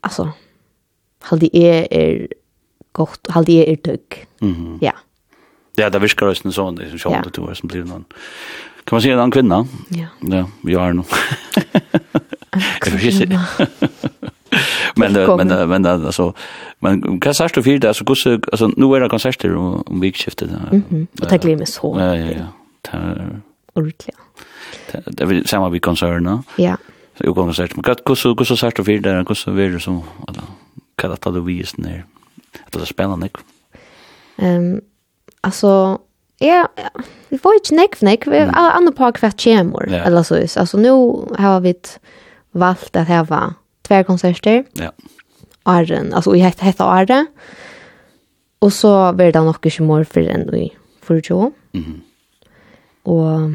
alltså halde är är gott, halde är är dugg. Mhm. Ja. Ja, det viskar oss en sån det som sjönde två som blir någon. Kan man se en annan kvinna? Ja. Ja, vi har nu. En kvinna. men men men alltså men kan sagt du för det alltså kus alltså nu är det konserter om om vikskiftet. Mhm. Och tack Lemis så. Ja ja ja. Ordentligt. Det vill samma vi konserna. Ja. Så jag kommer sagt men kus så sagt du för det kus vill du som alla kan det ta det vis ner. Det är spännande. Ehm alltså Ja, vi får ikke nekv nekv, vi har andre par hvert kjemur, eller så is. Altså, nå har vi valgt at hava två konserter. Ja. Arren, alltså i hette hette Arre. Och så blir det nog inte mer för än i för. Mhm. Och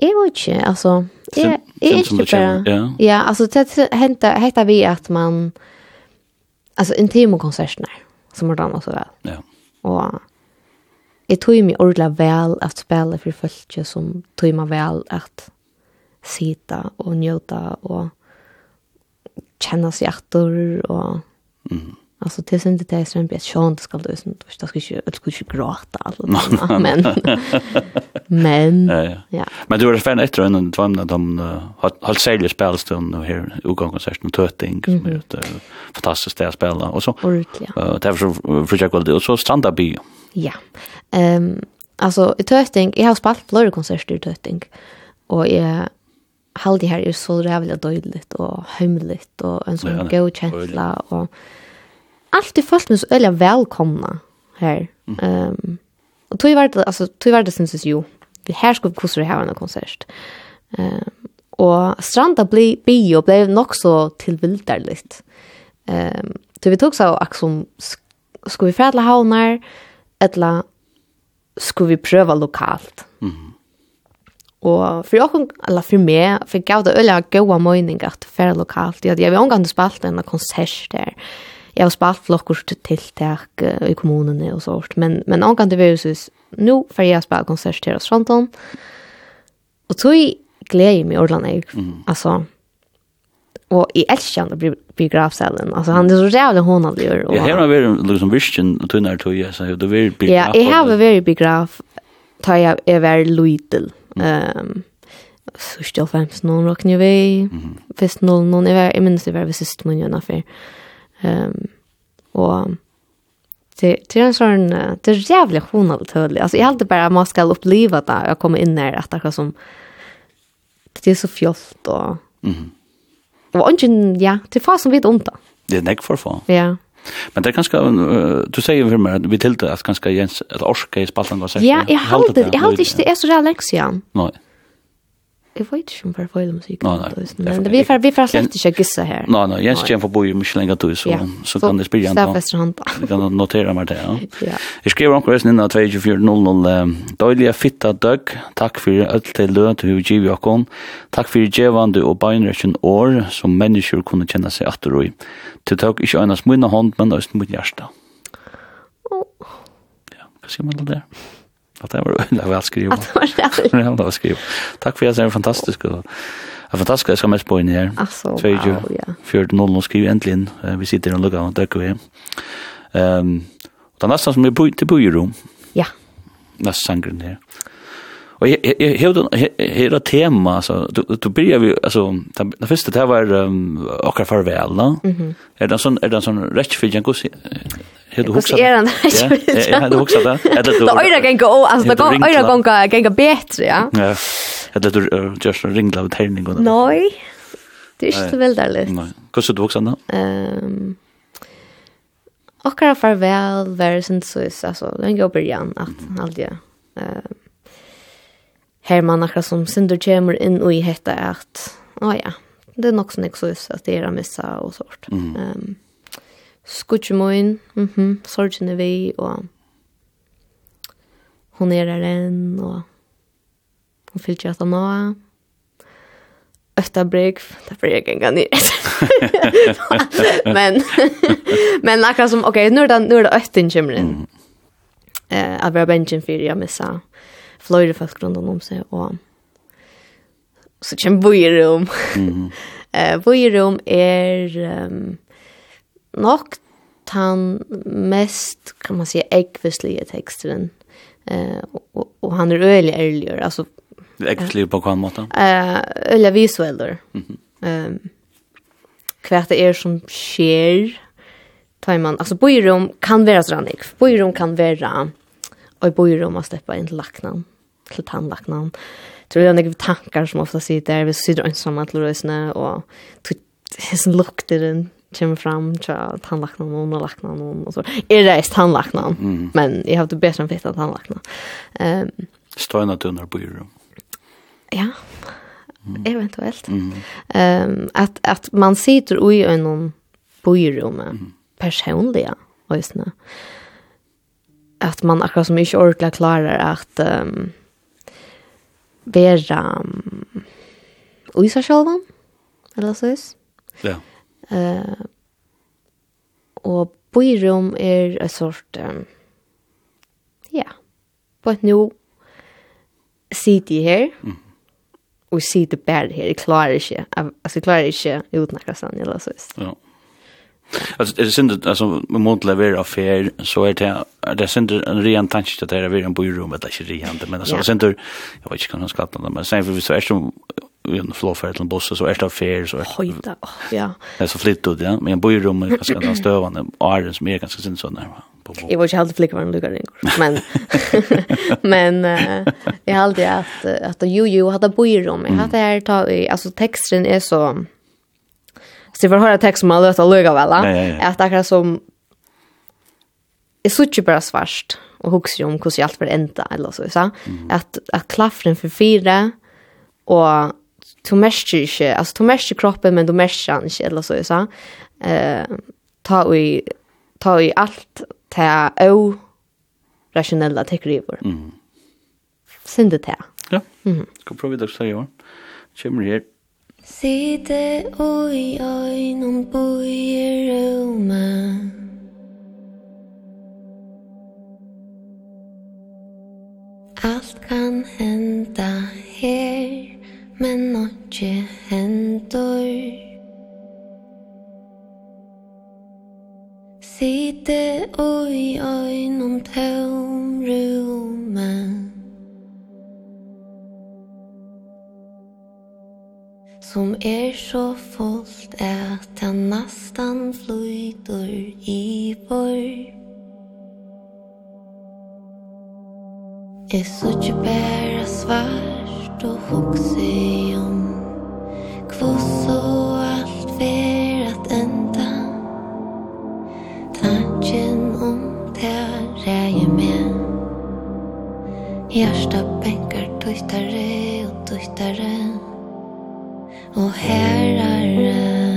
Jeg vet ikke, altså, jeg, jeg er ikke bare, ja, ja altså, det henter, heter vi at man, alltså intimokonserterna som har dansat så väl. Ja. Och Jeg tog meg ordentlig vel at spille for folk som tog meg vel att sitta och njuta och känna sig efter och mm. Alltså det syns inte det är så en bit ska då syns då ska ju det ska ju gråta alltså men men ja men du är fan efter en två när de har hållit säljer spelstund och här utgångskonserten Töting som är ett fantastiskt att spela och så och därför försöker jag det och så stranda up ja. Ehm alltså i tötting jag har spalt flera konserter i tötting och jag allt det här är så rävligt dåligt och hemligt och en sån god känsla och allt är fullt med så öliga välkomna här. Ehm mm. um, och tog vart alltså tog vart det syns ju. Vi här ska kussa det här en konsert. Ehm um, och stranda bli bio blev nog så tillvildarligt. Ehm um, så vi tog så att som vi färdla havnar eller skulle vi pröva lokalt. Mhm. Og for åkken, eller for meg, for jeg gav det øyla gode mening at det var lokalt. Jeg har omgang til spalt en konsert der. Jeg har spalt flokkurs til tiltak i kommunene og sånt. Men, men omgang til viruset, nå får jeg spalt konsert her hos Fronton. Og tog gleder jeg meg i Orland, jeg. Mm. Altså, og i elsker han biografsalen. Altså, han er så jävla honadlig. Ja, här har vi liksom visken och tunnare tog jag. Så det är biograf. Ja, jeg har vært biograf. Tar jag över Luitel. Ehm så still fams någon rock vi way. Fest någon någon var jag minns det var sist mun jag när. Ehm och det det är en sån det är jävligt honalt tydligt. Alltså jag hade bara man ska uppleva det jag kommer in där att det som det är så fjollt och Mhm. Och ungen ja, det får som vet undan. Det är näck för fan. Ja. Men det er ganske, uh, du sier for meg, vi tilte at ganske Jens, at Orske i Spaltan var sikkert. Ja, jeg halte, jeg halte ikke det er så rett lenge siden. Nei. Jeg vet ikke om det er feil musikk. Nei, nei. Men vi får, vi får slett ikke gissa her. Nei, nei. Jens kommer for boi mye lenger til, så, ja. så kan det spille igjen. Så han da. Vi kan notere meg det, ja. ja. Jeg skriver omkring resten innan 2400. 22400. Døylige fitta døgg. Takk for alt til løn til hver giv jokken. Takk for djevande og beinrekken år som mennesker kunne kjenne seg atter i. Til takk ikke øynes munne hånd, men øynes mot hjerte. Ja, hva sier man til det? Ja at det var veldig vel skrivet. Att det var vel skrivet. Takk for at det er fantastisk. Og, er fantastisk, jeg skal mest på inn her. Alltså, wow, ja. 14.00 skriver endelig inn. Vi sitter og lukker og døkker vi. Um, det er nesten som vi bor til bor i rom. Ja. Nesten sangren her. Ja. Och jag hade hela tema altså, du du börjar vi alltså det första det var och för väl va. Er det en sånn, er det sån rätt för det? kus Hur du huxar. Ja, ja, du det. Eller du. Det öra kan gå alltså det går öra kan gå bättre, ja. Ja. Eller du just ringla av tärning och. Nej. Det är inte väl där lätt. Nej. Kus du huxar det? Ehm Och farväl, världsens så alltså den går början att aldrig. Ehm her man akkurat som synder kommer inn og i hetta at, å ja det er nok sånn ikke så at det är missa og sånt. Mm. um, skutchmoin mhm mm sorgen er vi, og hon er der än og hon fyllt ju at han har ötta break därför jag kan gå ner. men men akkurat som okej okay, nu är det nu är det ötten kommer in. Eh uh, att vara benchen för jag missa. Mm flöjde folk runt om sig och så kommer bojerum. Mm -hmm. är er um, nog han mest, kan man säga, äggvisliga texten. Eh, och, och han är ölig ärlig. Alltså, äggvisliga på kvann måte? Eh, eller visueller. Mm -hmm. um, kvärt det är som sker. Tar man, alltså bojerum kan vara sådär, Bojerum kan vara, och bojerum måste steppa in till lacknan til tannlakna. Tror jag några tankar som ofta sitter där vi sitter ensamma till rösna och hisen lukter den kommer fram till tandlakna och underlakna och så. Är det är tandlakna, mm. men jag har det bättre än fitta tandlakna. Ehm um, tunnar på ju. Ja. Mm. Eventuellt. Ehm mm. um, att att man sitter i en bojrum mm. personliga ösna. Att man akkurat som inte ordentligt klarar att um, være um, i seg selv, eller så is. Ja. Uh, og boirum er en sort, um, ja, på et nu sitter jeg her, mm. og sitter bare her, jeg klarer ikke, altså, jeg klarer ikke uten akkurat sånn, eller så is. Ja. Alltså det synd att alltså med måste leverera affär så är det det synd en ren tanke att det är en byrå med det är rent men alltså synd jag vet inte kan man skapa det men sen för vi så är som en flow för ett boss så är det affär så är ja. Det så flytt ut ja. Men en byrå med ganska den stövande är som är ganska synd så där. Jag var inte helt flickvar en lugar men men jag alltid att att ju ju hade byrå jag hade här ta alltså texten är så Så jag får höra text som har löst att lugga väl. Att akkurat som är så inte bara svart och huxar om hur allt blir ända eller så. så. Mm. Att, att klaffren för fyra och du märker inte, alltså du märker kroppen men du märker inte eller så. så. Uh, ta i ta i allt ta o rationella tekriver. Mm. Syndet här. Ja. Mm. Ska prova det så i år. Kommer här Sitte oi oi non bui roma Allt kan hända her Men notje hendur. Sitte oi oi non teum roma Som er så fullt at han nastan flyter i vår Jeg ikke bare svart og hokse om Kvoss så alt ver at enda. Tanken om det reier med Hjärsta bänkar tuttare och tuttare og herrar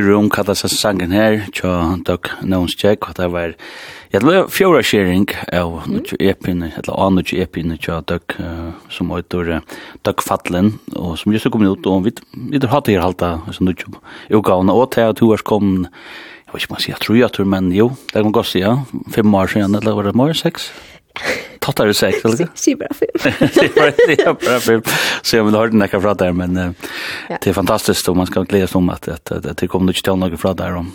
Fire om kallar seg sangen her, tja Doug Nons Jack, og det var ja, det var fjóra skjering av nukje epine, eller av nukje epine tja Doug, som heter Doug Fadlen, og som just er kommet ut, og vi har hatt her halta, som nukje utgavna, og til at hun er kommet, jeg vet ikke om man sier, jeg tror jeg, men jo, det kan godt ja, fem år siden, eller var det mer, seks? Ja er du seks, eller? Det är bra film. det är bra film. Så jeg vil høre den ikke fra der, men eh, ja. det er fantastisk, og man skal glede seg om at att, att, att det kommer ikke til noe fra der. Og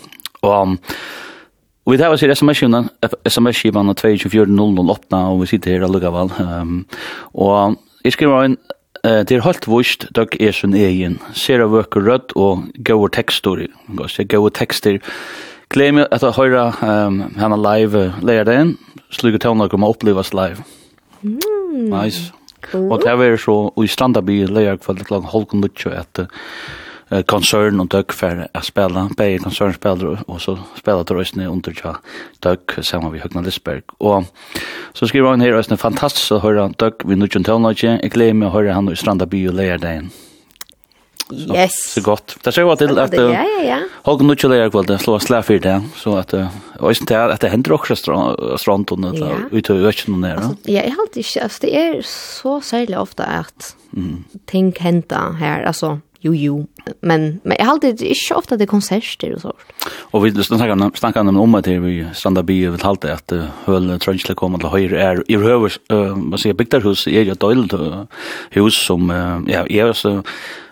Och um, Och vi tar oss i sms-skivan, sms-skivan 224-008, og vi sitter her allugavel. Um, og jeg skriver en Eh det er helt vurst døk er sin egen. Ser av vöker rött och goer texter. Gosse goer texter. at jeg höra um, henne live lära den slike tøvna kommer opplevas live. Mm. Nice. Cool. Og det er så, og i Strandaby leier kveld klang holken lutsjo etter eh konsern och dök för att spela på konsern spelar och så spelar det rösten under tja dök samma vi Högna Lisberg och så skriver han här rösten fantastiskt att höra dök vid Nutjon Tonage jag glömmer höra han i Stranda by och lär den Yes. Så gott. Det ser ju att det att Ja ja ja. Håll nu till det kvällen slå slä för det så att och inte det att det händer också strand och ut ute i öknen där. Ja, jag helt inte alltså det är så sällan ofta att mm. ting händer här alltså jo jo men men jag hade det inte ofta det konserter och sånt. Og vi snackar snackar om at vi strandar by och halt det att höll trönsle kommer til høyre er i höver vad säger bygdar hus är ju ett hus som uh, ja er så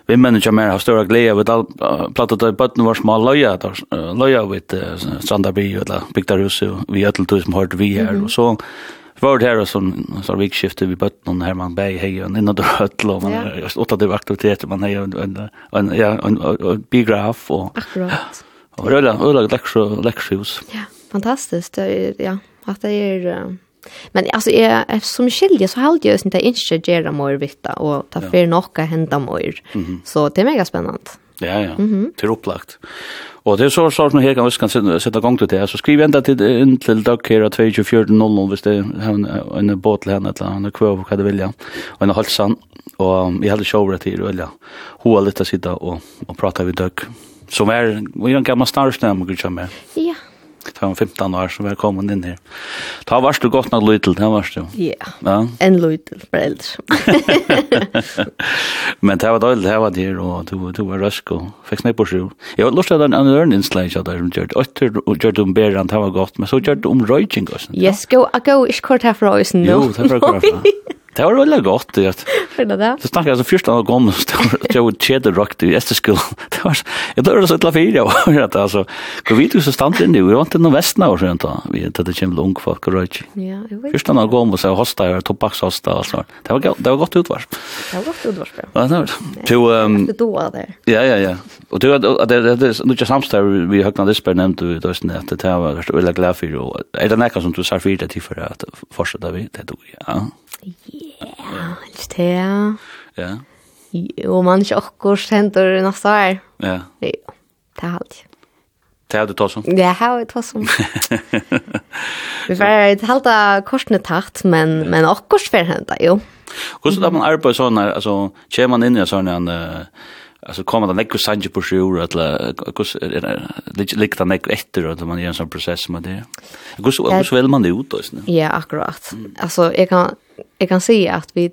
vi männer mer har større glede ved av att platta till botten var små loja løya vid Strandaby eller Bygdarhus og vi öll som hört vi her og så. Var det her og sånn så vikskifte vid botten her man bäj hei og innan det høtl og man åtta det aktiviteter man hej en ja en biograf og akkurat. Og och ölla ölla läxhus ja fantastiskt. Det ja att det är Men alltså är som skilje så håller jag inte inte gera mer vitta och ta för några hända mer. Så det är mega spännande. Ja ja, mm -hmm. det upplagt. Og det er så så som her kan vi kan sette gang til det. Så skriv enda til, inn til dere her 24.00 hvis det er en, en båt til henne, eller en kvøv, hva det vilja, og en halsan. Og jeg hadde show til å velja. Hun har litt å sitte og, og prate vid døk. Som er, vi er en gammel snarstnæm, og gud som. Ja, Da var 15 år, så var jeg kommet inn her. Da var du godt nok lytel, da var du. Yeah. Ja, en lytel, bare eldre. Men det var døylig, det var der, og du, du var røsk, og fikk snakk på sju. Jeg har lyst til at en annen innslag, der som gjør det. Øtter gjør det om Beran, det var godt, men så gjør det om røyking. også. Yes, go, go, ikke kort herfra, øysen, nå. Jo, det var kort herfra. Det var veldig godt. Ja. Fyrir det? Så snakket jeg som første av gången, det var kjederrock i Esteskill. Det var, jeg dør det så et la fire, og det altså, hvor vidt du så stand inn i, vi var ikke noen vesten av rundt da, vi hadde det kjempe ung folk og røyk. Første av gången, så jeg hosta, jeg tobakkshosta, og sånt. Det var, det var godt utvar. Det var godt utvarsp, ja. Ja, det var det. Du, um, det du der. Ja, ja, ja. Og du, det er ikke samstær, vi høkna Lisberg nevnte du, det var veldig glad for, og er det nekka som du sa fyrir det til for at fortsette vi, det du. Ja. Ja, helst det, ja. Ja. Jo, man ikke akkurat henter neste år. Ja. Jo, det er alltid. Det er du tås om? Det har jeg tås om. Vi får ikke halte korsene tatt, men, men akkurat får hente, jo. Hvordan er man arbeid sånn her, altså, kjer man inn i sånn en, altså, kommer det nekko sanje på sjur år, eller, hvordan er det, likte det nekko etter, eller man gjør en sånn prosess med det? Hvordan vil man det ut, da? Ja, akkurat. Alltså, jag kan, jag kan säga att vi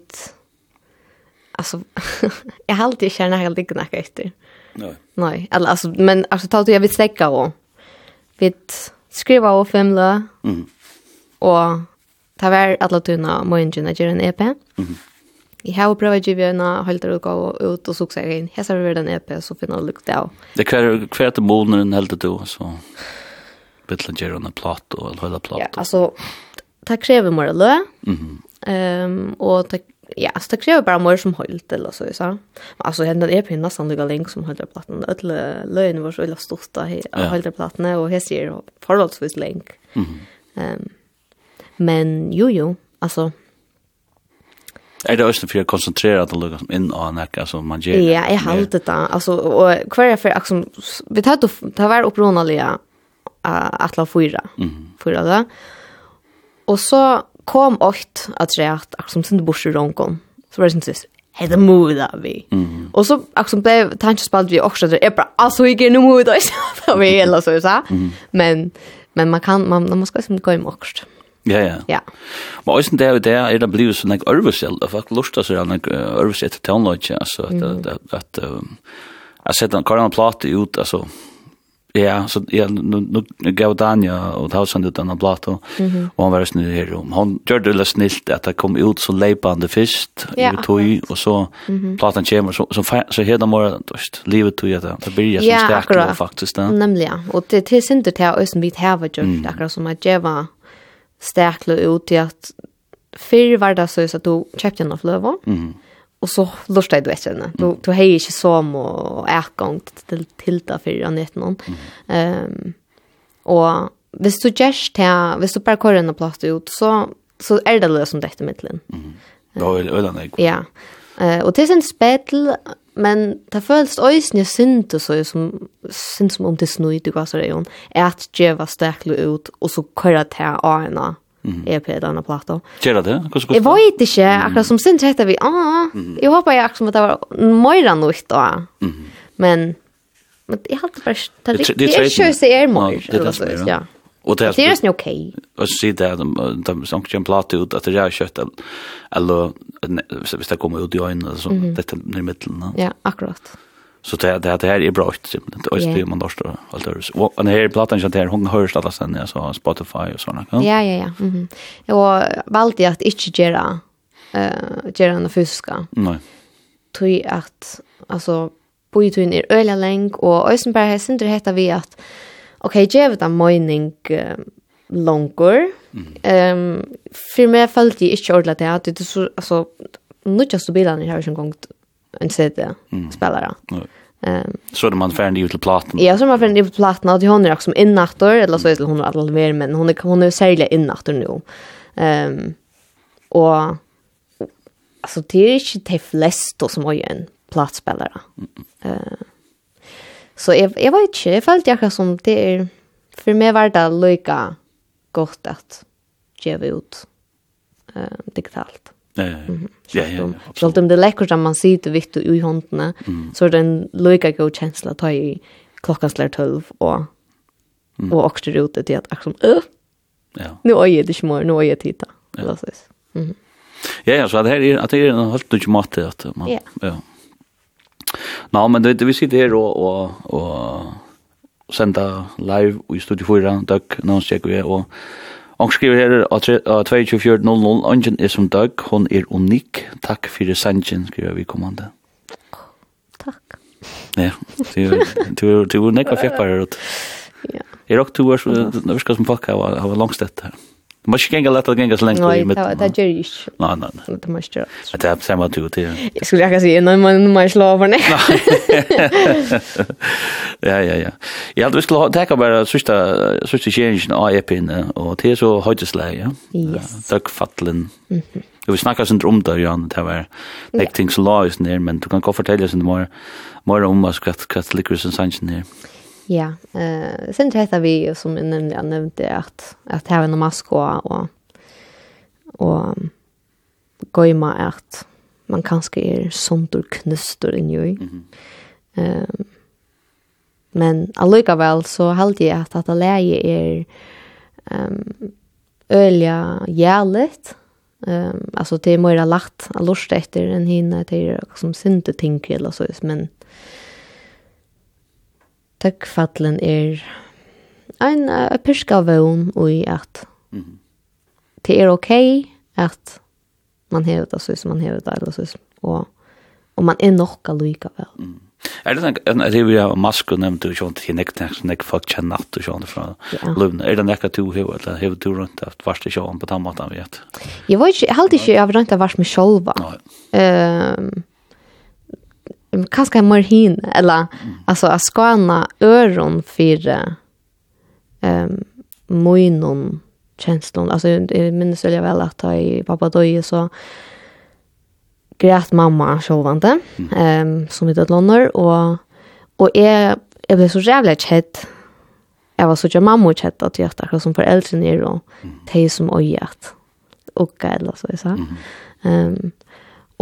alltså jag har alltid kärna helt dig knacka efter. Nej. Nej, alltså men alltså tar du jag vill stäcka och vi skriva och femla. Mm. Och ta var alla tunna morgonen att göra en EP. Mm. Jeg har prøvd å gjøre en halter gå ut og suksess inn. Jeg ser over den EP, så finner jeg lukte av. Det er hver til måneden helt du, så bitte gjøre en plato, eller hele plato. Ja, altså, det krever mer lø. Mm. Ehm och det ja, så det kräver bara mer som höjt eller så så. Alltså hända det på nästan lika länge som höjt plattan. Alla lönen var så illa stort där höjt plattan och här ser förhållsvis länk. Mhm. Ehm men jo jo, alltså Är det också för att koncentrera att lugga som in och näka som man ger? Ja, jag har det där. Alltså, och kvar är för liksom, vi tar det var upprånaliga att la fyra. Mm. Fyra då. Och så kom åkt att säga att som sin i ronkon. Så var det inte sist. Hej det moda vi. Och så som blev tanke spalt vi också där är bara alltså gick nu moda så vi eller så så. Men men man kan man man måste som gå i också. Ja, ja. Ja. Men også der er der er det blevet sånn jeg øvesel, og folk lurer seg an jeg ørvesel til tonelodge, altså, at, at, at, at, at, at, at, at, at, at, Ja, så ja, nu nu gav Danja och tausen ut den plato. Och han var snö här om. Han gjorde det snilt att det kom ut så lejpande fest i toj och så platan kommer så så så här de mår just livet toj att det blir ju så starkt faktiskt där. Nämligen. Och det det synd det här ösen bit här var just akkurat som att Jeva starkt ut i att Fyrir var det så att du kjøpte en av løven. Mm Och så lustar du efter henne. Du, du har ju inte som och ägång till, till det för att nätta någon. Um, och hvis du gjerst til, hvis du bare kører en plass ut, så, så er det det som dette middelen. Mm. Da er det øyne jeg. Ja. Uh, og det er sin spedel, men det føles øyne synd og så, som, synd som om det snøy du gasser i øyne, er at djeva stekler ut, og så kører til øyne Mm. EP eller annan platta. Gör det? Kanske Jeg vet ikke, akkurat som sen träffade vi, ah, jeg håper jeg akkurat som det var mera nytt då. Mm. Men men jag hade bare, det det det kör sig är mer eller ja. Og det är det är ju okej. sier det, där de de som kan platta ut at det er kjøtt, eller hvis det kommer ut i ögonen så det är i mitten. Ja, akkurat. Så det det det här är bra ut Och det man då står allt det. Och den här plattan jag där hon hörs alla sen alltså Spotify och såna. Ja ja ja. Mhm. Och valde att inte göra eh göra den fysiska. Nej. Tror att alltså på ju är öliga länk och Eisenberg har synd det heter vi att okej okay, ge det mining mening longer. Ehm för mig följde jag inte ordentligt att det så alltså nu just har ju en gång en CD-spelare. Mm. Um, så är det man färdig ut till platen. Ja, så är man färdig ut till platen. Och hon är också som innattor, eller så är det hon är alla mer, men hon är, hon är särskilt innattor nu. Ehm och alltså det är inte de flesta som har en platspelare. Eh så jag, jag vet inte, jag följde jag som det är, för mig var det lika gott att ge ut eh digitalt. Mm. Ja, ja, ja. Selv om det läcker som at man sitter vitt og i håndene, mm. så är det en lika god känsla att ta i klockan slår tølv och, mm. og også rute til at akkurat som, ja. nu är jeg det ikke mer, nå er jeg tida. Ja. Mm. ja, ja, så det här är, att det är en helt nødt mat att man, ja. ja. Nå, men det, vi sitter her og, og, og senda live i Studio 4, døk, noen sjekker vi, og Og skriver her av 22400 Ongen er som dag, hon er unik. Takk fyrir sanjen, skriver vi kommande. Takk. Ja, du er nekva fjeppar her ut. Ja. Er ok to er, det virka som folk har langstett her. Ja. Du måste gänga lätta att gänga så länge i mitten. Nej, det gör ju inte. Nej, nej, nej. Det måste jag. Det är samma tur till. Jag skulle jag säga, nej, man man slår över det. Ja, ja, ja. Jag hade skulle ta bara sista sista changen av epin och det så höjdeslä, ja. Yes. Tack fattlen. Mhm. Vi snackar sen om det, Jan, det var like things laws ner, men du kan gå fortälja sen mer mer om vad skvatt skvatt liquors sin sanction här. Ja. Ja, eh sen heter vi som jag nämnde nämnde att att ha en mask och och och goima att man kanske är sånt och knustor in ju. Ehm men alluga väl så hade jag att att läge är ehm ölja jävligt. Ehm alltså det är mer lagt lust efter en hinna det är som synte tänker eller så men tøkkfallen er en uh, pyrska vøn i at mm. det er ok at man hever det så som man hever det, eller så og, og man er nok allikevel. Mm. Er det en det vi har og nevnt og sånt til nek nek nek folk kjenner natt og sånt fra ja. løvn. Er det nekka du hever eller hever du rundt at varst ikke på den måten vi vet? Jeg vet ikke, jeg halte ikke jeg har rundt at varst meg sjolva. Nei. Um, kanske mer hin eller alltså att skana öron för ehm um, mojnon känslan alltså jag minns väl jag väl att jag pappa dog så grät mamma sjovande ehm um, som i landar och och är jag blev så jävla chet jag var så jag mamma och att jag tackar som föräldrar ner och te som ojat och eller så så ehm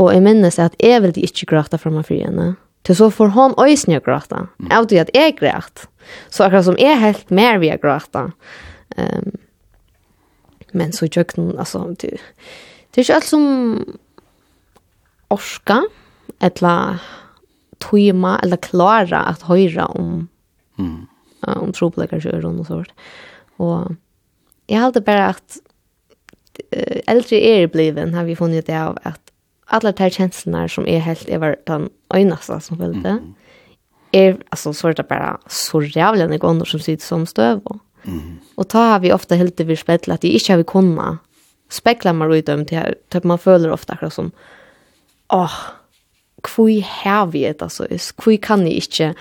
Og jeg minnes at jeg vil ikke gråta fra meg for henne. Til så får hon øyne å gråta. Jeg vet at jeg gråt. Så akkurat som jeg helt mer vil gråta. Um, men så gjør den, altså, det, det er ikke alt som orska, eller tøyma, eller klara at høyra om mm. uh, om tropleggerkjøren og sånt. Og jeg halte bare at uh, eldre er i bliven har vi funnet det av at alla de känslorna som är helt över den öjnasta som följde. Är alltså så är det bara så jävla några som sitter som stöv. Mm. Och ta har vi ofta helt över spegla att det inte har vi kunna spekla man ut om till att Typ man följer ofta akkurat som åh, kvui har vi det alltså. Kvui kan ni inte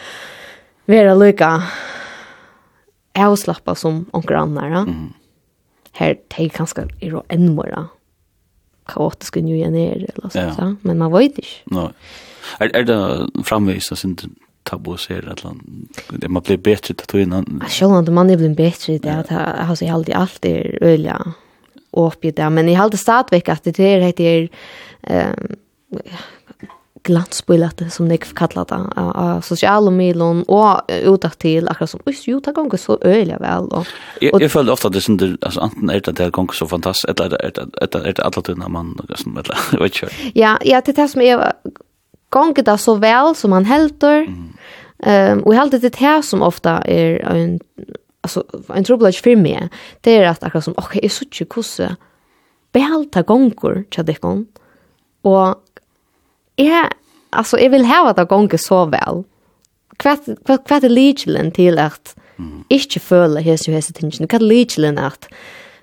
vara lika avslappa som onkel annar. Mm. Här, det är ganska ännu mer kaotisk i New Janeer eller sånt, ja. men man vet ikke. No. Er, er det framvist at det tabuiserer et eller annet? Det man blir bedre til å innan. inn? Selv om man er blitt bedre til det, jeg har så alltid alt er øyelig åpig det, men jeg har alltid stadigvæk at det er, det er, um, glansbilete som Nick kallar det av sociala medlon och utåt till akkurat som just jo det gånger så öliga väl och jag, jeg føler ofta at det synte altså, antingen er det det gong så fantastiskt eller er det er det alla tunna man som eller vet ikke. ja ja det är det som är gånger det så väl som man helter ehm och helt det här som ofta är en alltså en trubbelage för mig det är att akkurat som okej är så tjockosse behälta gånger tjadekon och jeg, altså, jeg vil hava det gonge så vel. Hva er ligelen til at mm. ikke føle hese og hese tingene? Hva er ligelen at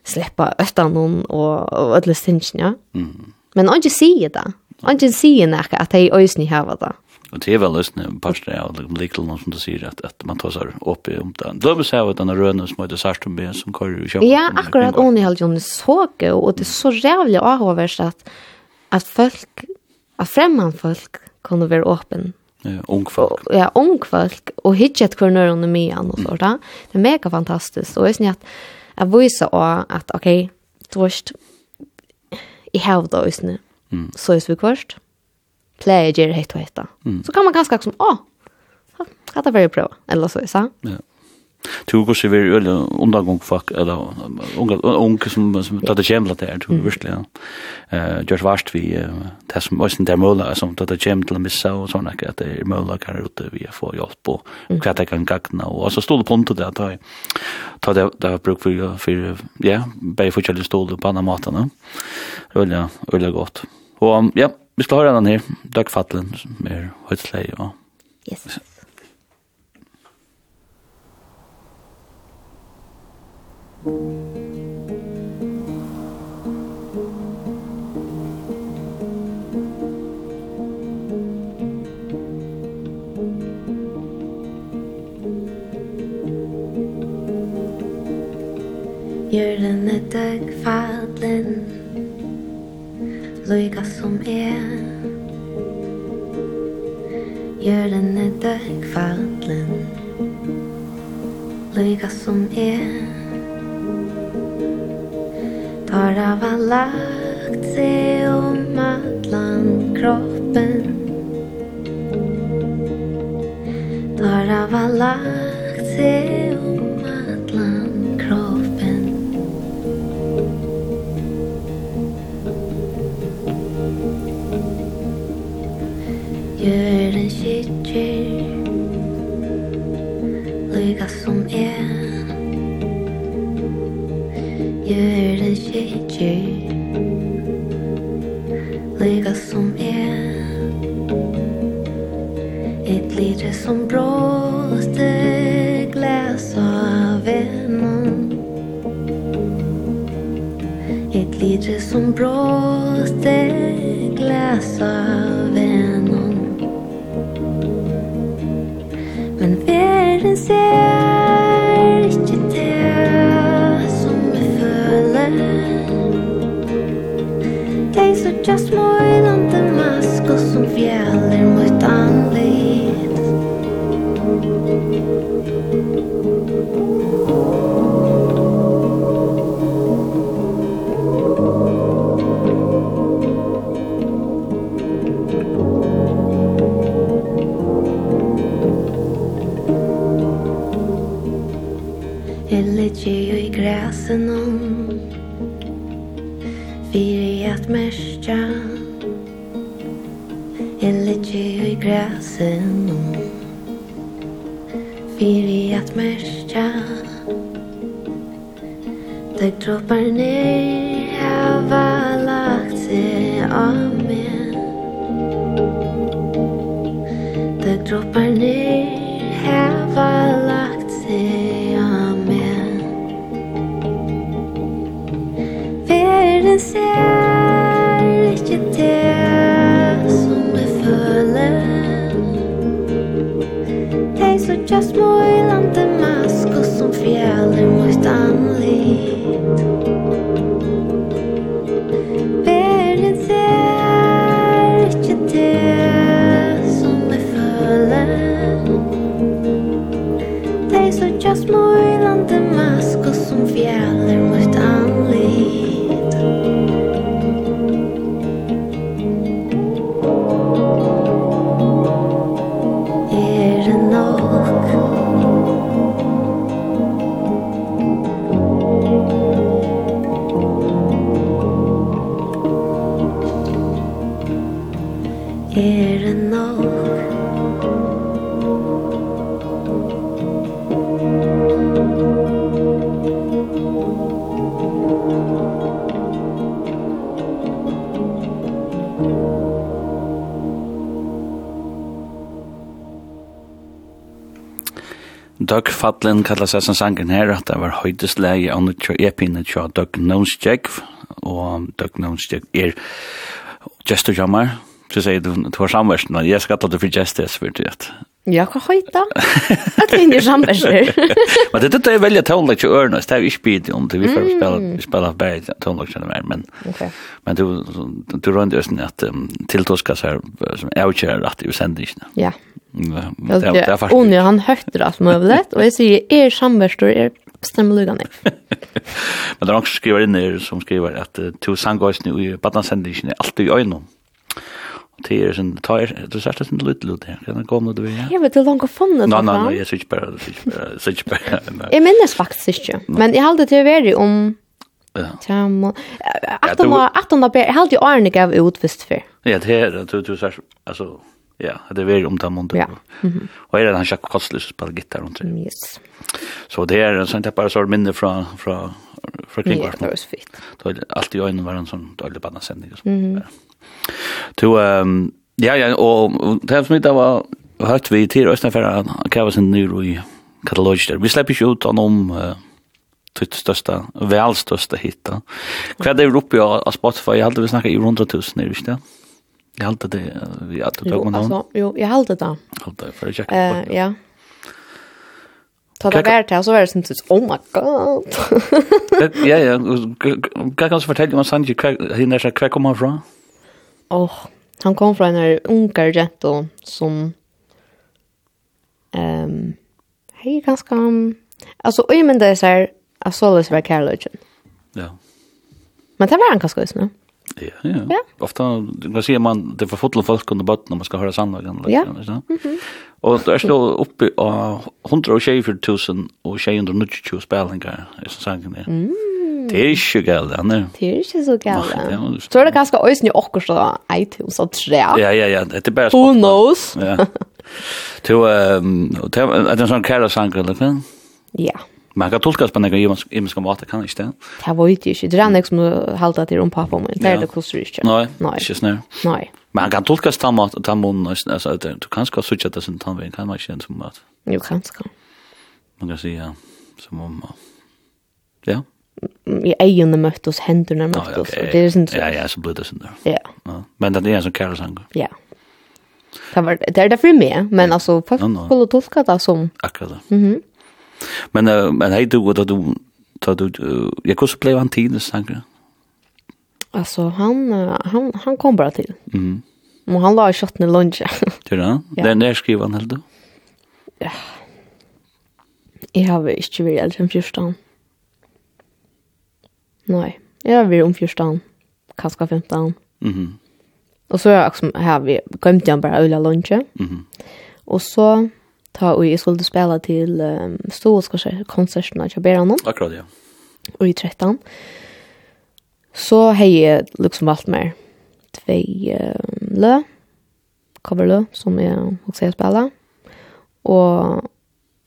slippe øtta noen og, og ødele tingene, ja? Mm. Men ikke sier det. Han Ikke sier noe at jeg øyne hava det. Og det er vel løsne parster av likelen som du sier at, at man tar seg opp i om det. Løpes er jo at denne rødene som heter Sarstumbe som kører i kjøpet. Ja, akkurat ånden i halvdelen er så gøy, og det er så rævlig avhåverst at, at folk at fremman folk kunne være åpen. Ja, ung folk. Og, ja, ung folk, og hitje et kvarnør under myan og sånt. Mm. Det er mega fantastisk, og jeg synes at jeg viser også at, ok, du vet, i hevda og sånn, så er vi kvart, pleier jeg gjør heit og heit da. Mm. Så kan man ganske som, å, oh, hatt det vært bra, eller så, jeg sa. Ja. Tu går så vi öle undangang fuck eller unga unga som som tar det jämla där du verkligen. Eh just vart vi det som måste där måla som tar det jämla missa och såna att det är måla kan ut vi får hjälp på kvar kan gagna och så stod det punkt där där ta det där bruk för för ja bäj för challenge stod på andra matarna. Öle öle gott. Och ja, vi ska höra den här dagfatteln med höjtslej och Yes. Jørgen er døg fadlen Løyga som er. Jørgen er døg fadlen Løyga som er. Tar hava lagt sig om allan kroppen. Tar hava lagt sig som bråste glas av vännen Et litet som bråste glas av vännen Men verden ser inte det som vi føler. Det är så just more listen om titlen kallar seg som sangen her, at det var høydesleie av nødt til epine til Doug Nonsjegg, og Doug Nonsjegg er gesturjammer, så sier du, det var samversen, og jeg ta det for gestes, for det, Ja, hva høyta? At vi ikke samverser. Men det er veldig tonelagt til ørene, det er jo ikke bidig om det, vi får spela spille av bæg tonelagt til mer, men, okay. men du, du rønner jo sånn at um, tiltoskas her, som er jo ikke rett i sendingene. Ja. Ja, det er faktisk. Onja, han høyter alt mulig, og jeg sier, er samverstor, er stemmelugane. men det er noen som skriver inn her, som skriver at to sangåsene i badansendingsene er alltid i øynene. Det är sen tar det sätter det lite lite. Kan jag komma det vi. Ja, men det långa funnit. Nej nej nej, jag switch bara, switch switch bara. Jag minnes faktisk ikke, Men jeg halte til å være om Ja. Att de att de jeg halte jo Arne gav ut først før. Ja, det är det du så alltså ja, det är väl om dem och. Ja. Och är det han Jack Kostler som spelar gitarr runt. Yes. Så det är sånt där bara så minne från från från kringvarpen. Ja, det var så fint. Då allt i ögonen var en sån dålig bandsändning och så. Mm. To, um, ja, ja, og det som ikke var hørt vi til Østene for at kjøve sin nyr i katalogisk der. Vi slipper ikke ut av noen uh, tutt største, vel største hit. Hva er det oppe av Spotify? Jeg halte vi snakker i 100 000, er det ikke det? Jeg halte det, vi halte det Jo, med noen. Jo, jeg halte det. Halte det, for å sjekke. Ja. Ta det vært til, så var det sånn, oh my god. ja, ja, hva kan du fortelle om Sanji, hva kommer han fra? Ja. Och han kom fra en her unger jento som um, hej ganska um, alltså oj men det är så här jeg så var kærløgjen ja men det var han ganska også Ja, ja. ja. Ofta, man säger man, det för fotla folk under botten när man ska höra sannlagen. Ja. Mm. Och då är det uppe av 124 000 och 290 spelningar i sangen. Mm. Det er ikke galt, han er. Det er ikke så galt. Så er det kanskje øyne åkker så iTunes og tre. Ja, ja, ja, det er bare Who knows? Ja. Du, er det en sånn kære sang, eller hva? Ja. Man kan tolka på några imiska mat, kan inte det? Det var ju inte. Det är nästan som halta till om pappa men det är det kostar inte. Nej, inte snö. Nej. han kan tolka på mat och ta mun alltså du kan ska switcha det sen tan kan man inte som mat. Jo, kan ska. Man kan säga som om. Ja i ejene møttes, hendene møttes, oh, okay. og det er sånn. Ja, ja, så blir det sånn der. Ja. ja. Men det er en sånn kærlesanger. Ja. Det, var, det er det med, men ja. altså, folk no, no. skulle tolka det som. Akkurat det. Mm -hmm. Men, uh, men hei du, da du, da du, uh, ja, hvordan ble han tidlig sanger? Alltså han han han kom bara till. Mm. Och han la i shotten i lunch. Tror du? ja. Den där skriver han helt då. Ja. Jag har inte varit äldre än 14. Nej, jag var om 14, kanske 15. Mhm. Mm och så jag liksom här vi kom till bara öla lunch. Mhm. Mm och så ta och jag skulle spela till um, Stålskonsert konserterna jag ber. Akkurat ja. Och i 13. Så har hej liksom allt mer. Två um, lö coverlö som jag också har spela. Och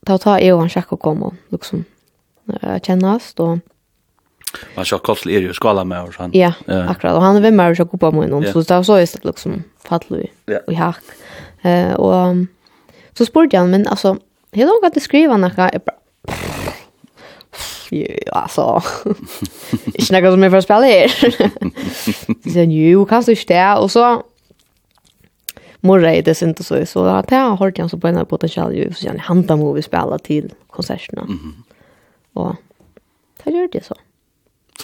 ta ta jag och han och kom och liksom uh, kännas då. Man ska kolla er ju skala med och han. Ja, akkurat. Och han är vem med och kuppa med honom. Så det så är det liksom fallu i hack. Eh och um, så spurte jag men alltså hur långt att skriva några Jo, så. Ikke noe som er for å spille her. Så sier han, nu kan du stä Og så morra i det sint og så så da har jeg hørt han så på en potential ju så sier han han hanta movie spela till konserterna. Mhm. Og det gjør det så.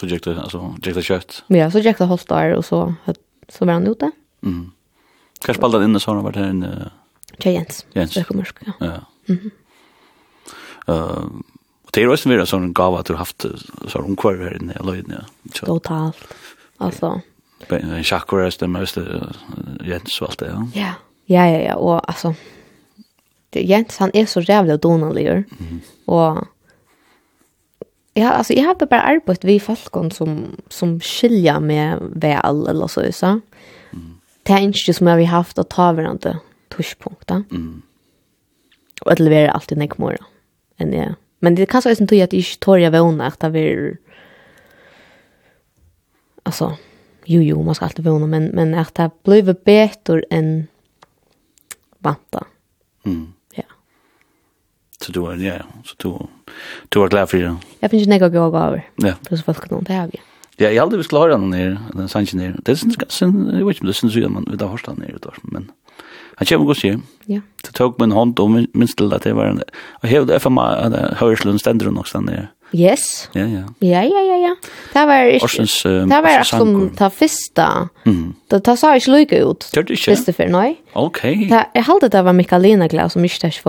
Så gick det alltså gick det kött. Ja, så gick det hållt där och så så var han ute. Mm. Kanske spelade inne så han vart här inne. Tjej Jens. Jens. Det kommer ska. Ja. Mhm. Eh det är också en sån gåva att du haft så hon kvar här inne eller inne. Totalt. Alltså. Men en chakra är det mest Jens och allt det. Ja. Ja ja ja och alltså Jens han är så jävla donanlig. Mhm. Och Ja, alltså jag har bara arbetat vi folk som som skilja med väl eller så så. Mm. Det är inte som jag vi haft att ta varandra touchpunkter. Mm. Och det levera alltid nek mer. En ja. Men det kan så inte jag tog att jag torja våna att det är alltså jo jo man ska alltid våna men men att det blir bättre än vanta. Mm. Så du är ja, så du du är glad för det. Jag finns några gå över. Ja. Det er så folk noen, det har vi. Ja, jag hade vi skulle ha den ner, den sanchen ner. Det syns sen jag vet inte, det syns ju man vid där horstan ner utar, men han kommer gå se. Ja. Det tog min hand om min still att det var en och hävde för mig att hörslund ständer någonstans ner. Yes. Ja, ja. Ja, ja, ja, ja. Det var ikke... Orsens, uh, det var som ta fyrsta. Mm. Det ta sa ikke lykke ut. Det er ikke? Fyrste for, nei. Ok. Det, jeg halte det var Mikaelina Glau som ikke tar ikke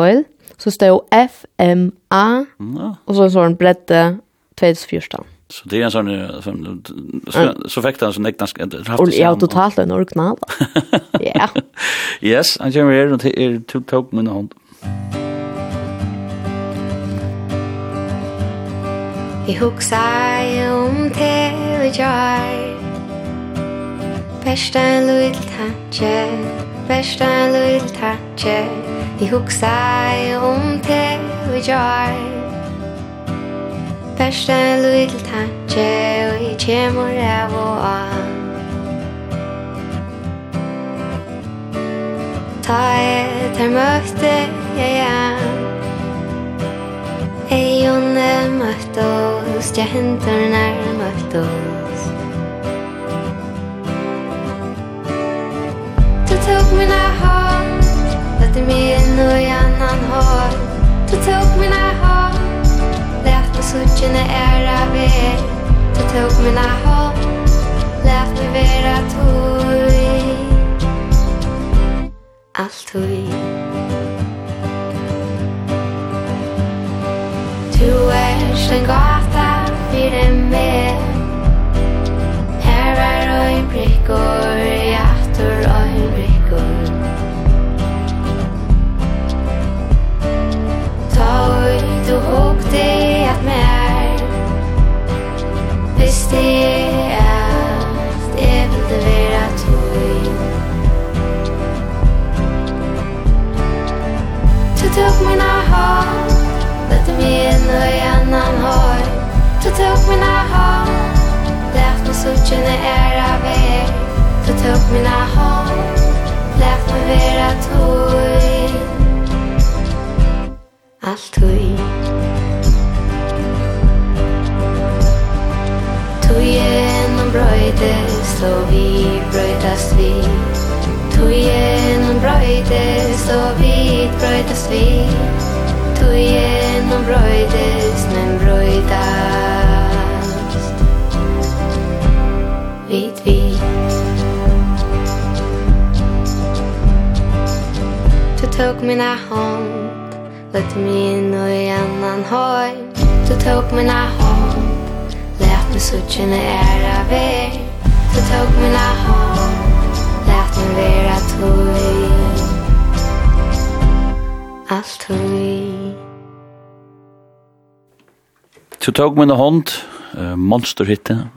så stod FMA, ja. och så en sån bredde 2014. Så det är en sån så, så fick han sån äkta haft Och jag totalt en original. Ja. Yes, han kommer här och är to tog med hand. I hugsa om te og jar Besta lúil tantje best en little touch Vi huxar om te vi jar Best en little touch Vi kjemur av og an. Ta et her møtte jeg igjen. Ei og ne møtte oss, ja nær møtte oss. mina hat Lät mig en och i annan har Du tog mina hat Lät mig sutja när ära ver Du tog mina hat Lät mig vera tog Allt tog Du er en gata fyrir en mer Herrar og i prikkor det är Det är inte vera tui Du tog mina hat Lät mig in och annan hår Du tog mina hat Lät mig sutchen i era väg Du mina Lät mig vera tog Allt tog gjennom brøytes og vi brøytas vi. Tu gjennom brøytes og vi brøytas vi. Tu gjennom brøytes men brøytas Vit vi. Du tog mina hånd Lät min och annan hoj Du tog mina hånd Men suttjen är av er Du tog mina hår Lät mig vera tog Allt tog Du tog mina hånd uh, Monsterhitte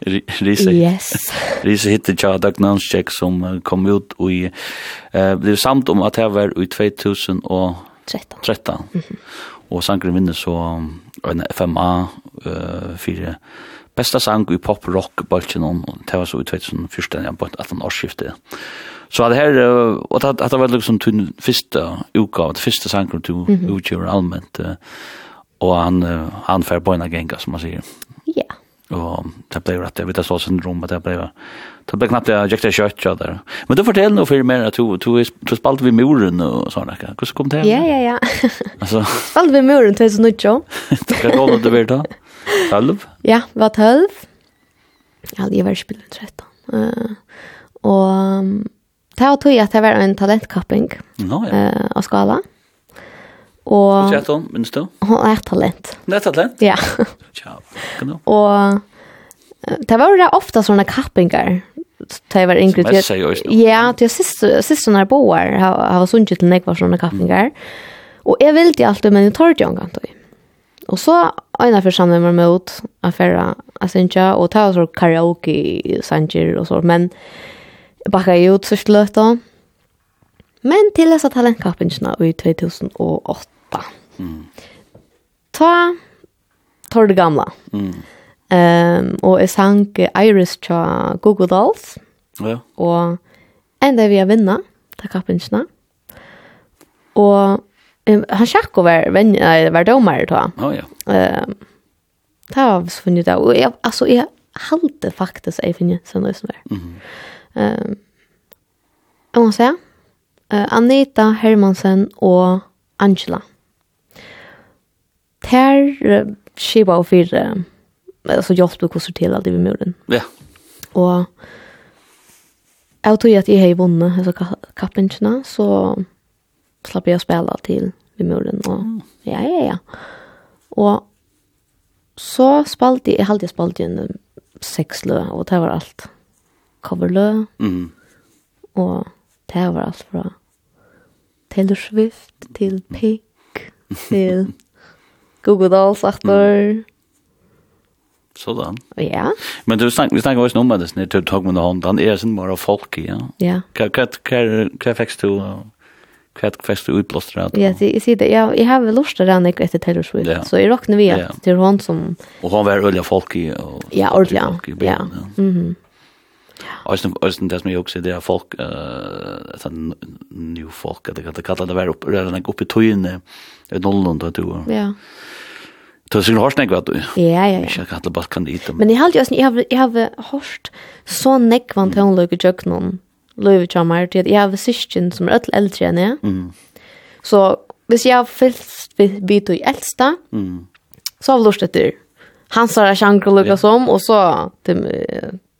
Risa Yes. Risa hitte tja Dagnans check som kom ut i uh, Det er samt om at jeg var i 2013 13 mm -hmm. Og sangren vinner så en FMA uh, fyrir besta sang i pop-rock balken og det var så i 2014 ja på et eller årsskiftet. Så det her, uh, og det, det var liksom den første uka, den første sangen til mm -hmm. utgjør uh, og han, uh, han fer på en genga, som man sier. Ja. Yeah. Og det ble rett, jeg vet det så sin rom, at det ble Det ble knappt jeg gikk til kjøtt, ja, der. Men du forteller noe for mer at du, du, du spalte ved muren og sånn, ikke? Hvordan kom det? Ja, ja, ja. altså. Spalte ved muren, det er så nødt, jo. Det er du vet da. Tølv? Ja, det var tølv. Ja, det var spillet med trett, da. Uh, og det var tog at det var en talentkapping no, ja. uh, av skala. Og... Hva er hun, minns du? Hun er talent. Hun er talent? Ja. Tja, kan du? Og det var jo ofta sånne kappingar sunt ta var yngre Ja, til sist sist när boar har har sunt till nekvar såna kaffingar. Och jag vill det alltid men jag tar det gång då. Och så ena församling med mot affära asinja och ta så karaoke sanger och så men bakar ut så slött då. Men till dessa talentkappingarna i 2008. Mm. Ta tar det gamla. Mm Um, og jeg sang Iris til Google Dolls. Ja. Og enda vi har vinna, ta kappingsna. Og um, han sjakk over venn, nei, var domare da. Oh, ja. Um, det var så funnet det. Og jeg, altså, jeg halte faktisk jeg finner sånn som det. Mm -hmm. um, jeg må si, uh, Anita Hermansen og Angela. Ter uh, skiva og fire alltså jag skulle kosta till allt i muren. Ja. Och jag tror att jag har vunnit alltså kappingsna så slapp jag spela till vid muren och ja ja ja. Och så spalte jag hade spalt ju sex lö och det var allt. Coverlö. Mm. Och det var allt från Taylor Swift till Pink till Google Dolls after Sådan. Ja. Men du snakker, vi snakker også om det, sånn, du tog med hånd, han er sin bare folk, ja. Ja. Hva, hva, hva, hva fikk du, hva fikk du utblåstet av? Ja, jeg sier det, ja, jeg har vel lyst til å renne etter Taylor Swift, ja. så jeg råkner vi at det er hun som... Og hun var øyelig folk i, og... Ja, ordentlig, ja. Ja. Mm -hmm. Och sen och sen det som jag också det är folk eh uh, sån new folk det att det kallar det väl upp redan upp i tojne i Norrland då. Ja. Du har sikkert hørt nekva du. Ja, ja, ja. Ikke kan alle bare kan dit. Men jeg har alltid, jeg har, jeg har hørt så nekva til hun løyke tjøkkenen, løyve tjammer, til at jeg har syskjen som er ødel eldre enn jeg. Mm. Så hvis jeg har fyllt bit i eldsta, mm. så har vi lurt etter. hans har sjanker og løyke som, og så til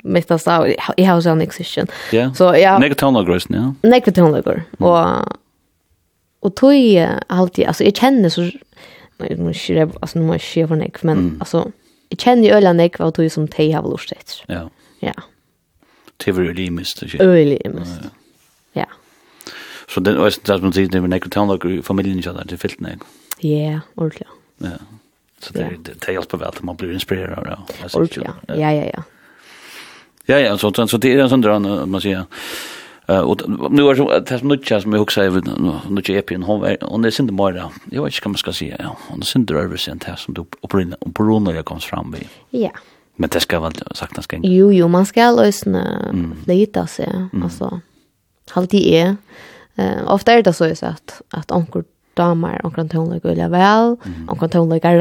mitt av stav, jeg har sånn ikke syskjen. Ja, nekva tjøkkenen, ja. Nekva tjøkkenen, og og tog jeg alltid, altså jeg kjenner så Nej, nu måste jag alltså nu måste jag förnek men mm. alltså jag känner ju ölan nek vad du som te har lust efter. Ja. Ja. Det var ju mest. Öl mest. Ja. Så den är det som säger det med nek och familjen i det fyllt nek. Ja, ordentligt. Ja. Så det det hjälper väl att man blir inspirerad av det. Ja, ja, ja. Ja, ja, så så det är en sån där man säger och nu är det tas nutcha som jag också även nu nu är pin hon hon är synd mer jag vet inte vad man ska säga ja hon är synd över sen här som du och på grund jag kommit fram vid ja. Men det ska väl sagt ganska jo jo man ska lösna mm. lite så mm. alltså halt i är eh ofta är det så att att onkel damer onkel tonlägger vill väl onkel tonlägger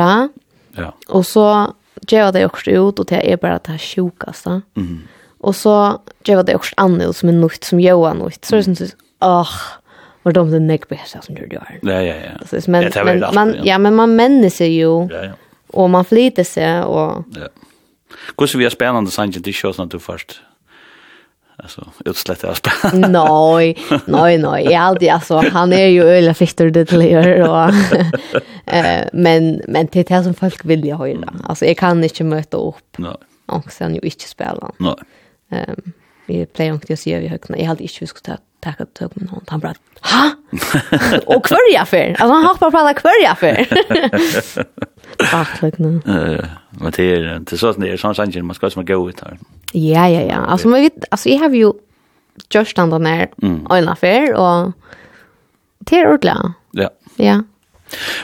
ja. Och så gör det också ut och det är bara det här sjukaste mm. Och så jag det også annat som en nutt som Johan nutt. Så det sånn, så ah var de den neck bästa som du gör. Ja ja ja. Så men ja, men man ja. ja men man människor ju. Ja ja. Och man flyter sig och Ja. Hvordan vi är spännande sanns det shows när du först. Alltså utslätt av spännande. nej, nej, nej. Jag alltid alltså han är ju öliga fitter det till er och eh men men det är det som folk vill jag höra. Alltså jag kan inte möta upp. Nej. Och sen ju inte spela. Nej. Ehm vi plejer inte att se vi högna. Jag hade inte vi skulle ta tacka upp men hon han bara ha och kvörja för alltså han hoppar på alla kvörja för Ach, nu. Eh, men det är det så att det är sån sanning man ska som gå ut här. Ja, ja, ja. Alltså man vet alltså jag har ju just den on mm. en affär och det är ordla. Ja. Ja.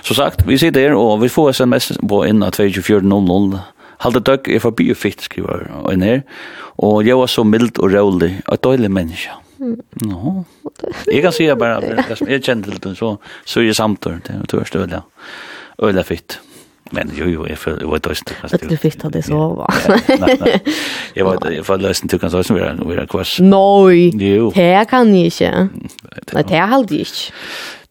Så sagt, vi sitter her, og vi får sms på innan 2400 Halda døgg er forbi og fitt, skriver en her. Og jeg var så mild og rolig, og et døylig menneske. Mm. No. Jeg kan si bare, det som jeg kjenner til den, så, så er jeg samtår. Det er tørst øyla, øyla fitt. Men jo, jo, jeg føler, jeg var døyst. At du fitt hadde sova. Nei, nei. Jeg var døyst, jeg var døyst, du kan døyst, vi er kvars. Nei, det kan jeg ikke. Nei, det er aldri ikke.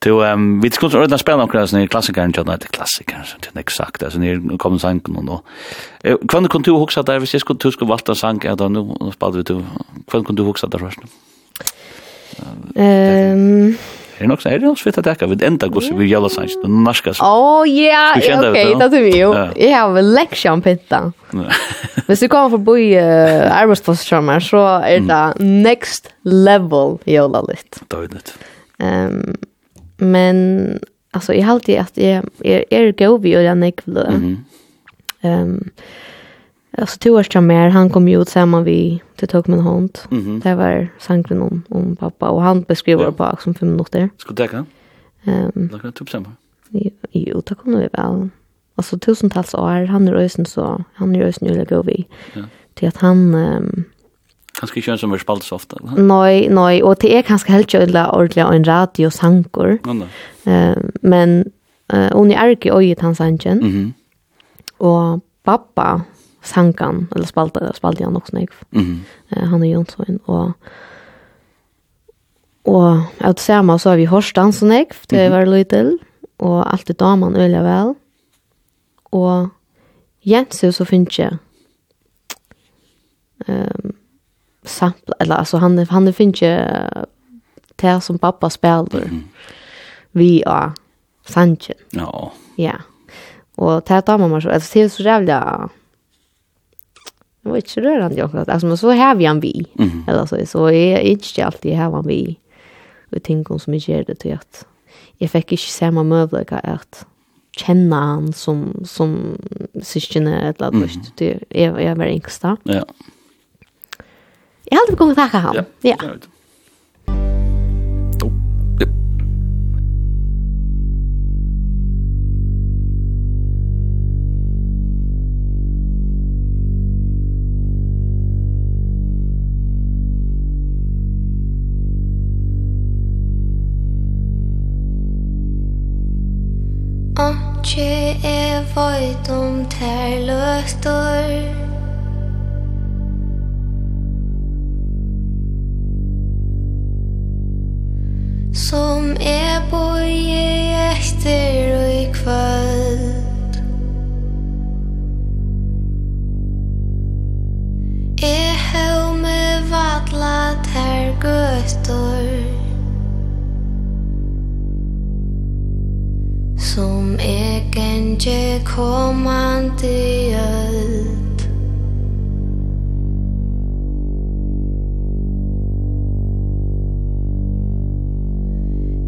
Du, um, vi skulle ordna spela några såna klassiker inte nåt klassiker så det er exakt alltså ni kommer sank nu då. Hva kunne du huske der, hvis jeg skulle du skulle valta sank att då nå spalte vi du. hva kunne du huske der først? Ehm Er det nok så er det nok svitt at dekka vid enda gos vi jævla sanns, den norska sang? Åh, ja, ok, det er vi jo. Jeg har vel leksja om pitta. Hvis du kommer for uh, bo så er det next level jævla litt. Det er det. Men alltså jag har alltid att jag är är go vi och jag nekvle. Ehm alltså två år mer han kom ju ut samman vi till tog med hund. Mm -hmm. Det var sanken om om pappa och han beskriver ja. på som fem minuter. Ska det gå? Ehm. Det kan typ samma. Jo, det kommer vi väl. Alltså tusentals år han är ösen så han är ösen ju go vi. Ja. Till att han ehm um, Kanskje ikke som vi spalt så ofte? Nej, nej, och det är kanskje helt kjødla ordentlig en radiosanker. Ja, no. Eh, men uh, hun er ikke øyet hans sangen, mm och pappa sankan, eller spalta, spalt han också nek, mm eh, uh, han er Jonsson, och og jeg vil se meg, så har vi Horstans så nek, det var lite och allt det damen öliga väl. Och Jens så finns jeg, Ehm sampla, eller alltså han, han finns ju det som pappa spelar. Mm. Vi är Sanchen. Ja. Ja. Och det tar man så, alltså det är så jävla Jag vet inte rörande jag också. Alltså, men så har vi han vi. Mm. Eller så, så är inte alltid har han vi. Och tänker som jag gör det till att jag fick inte samma möjlighet att känna han som, som syskene eller annat. Mm. Det, är jag var yngsta. Ja. Yeah. Jag hade kommit tacka han. Ja. ja. Anche e voidum ter løstor Som er boi etter og i kvöld. E hau me vatla ter gøttor Som er genge komandi öll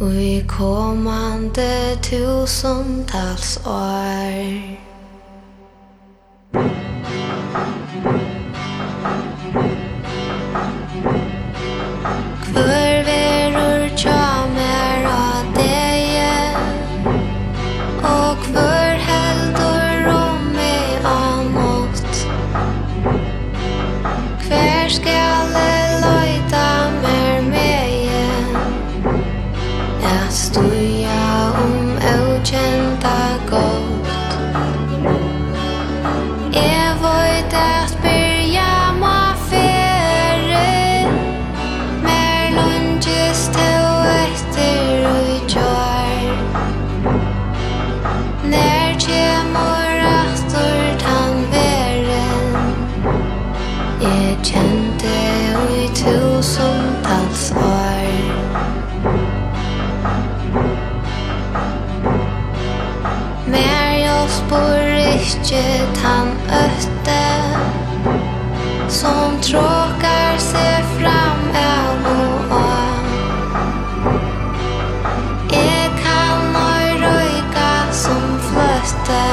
Og i kommande tusentals år Kvör verur tja ikkje han ötte Som tråkar sig fram av och av. Jeg kan nøy röjka som fløtte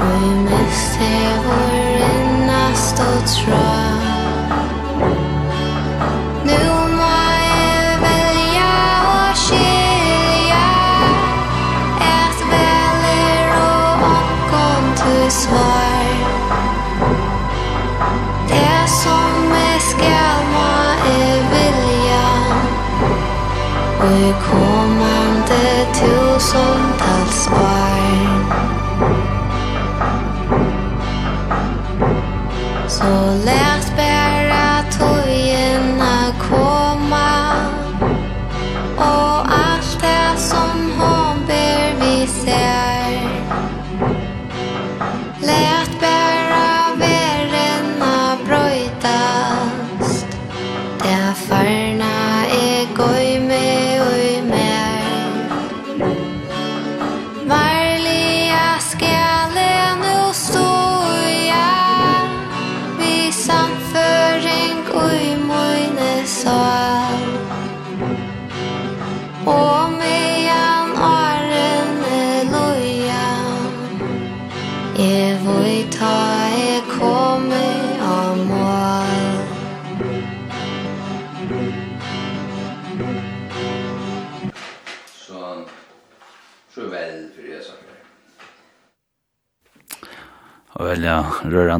Og i mest är vår ennast och tråk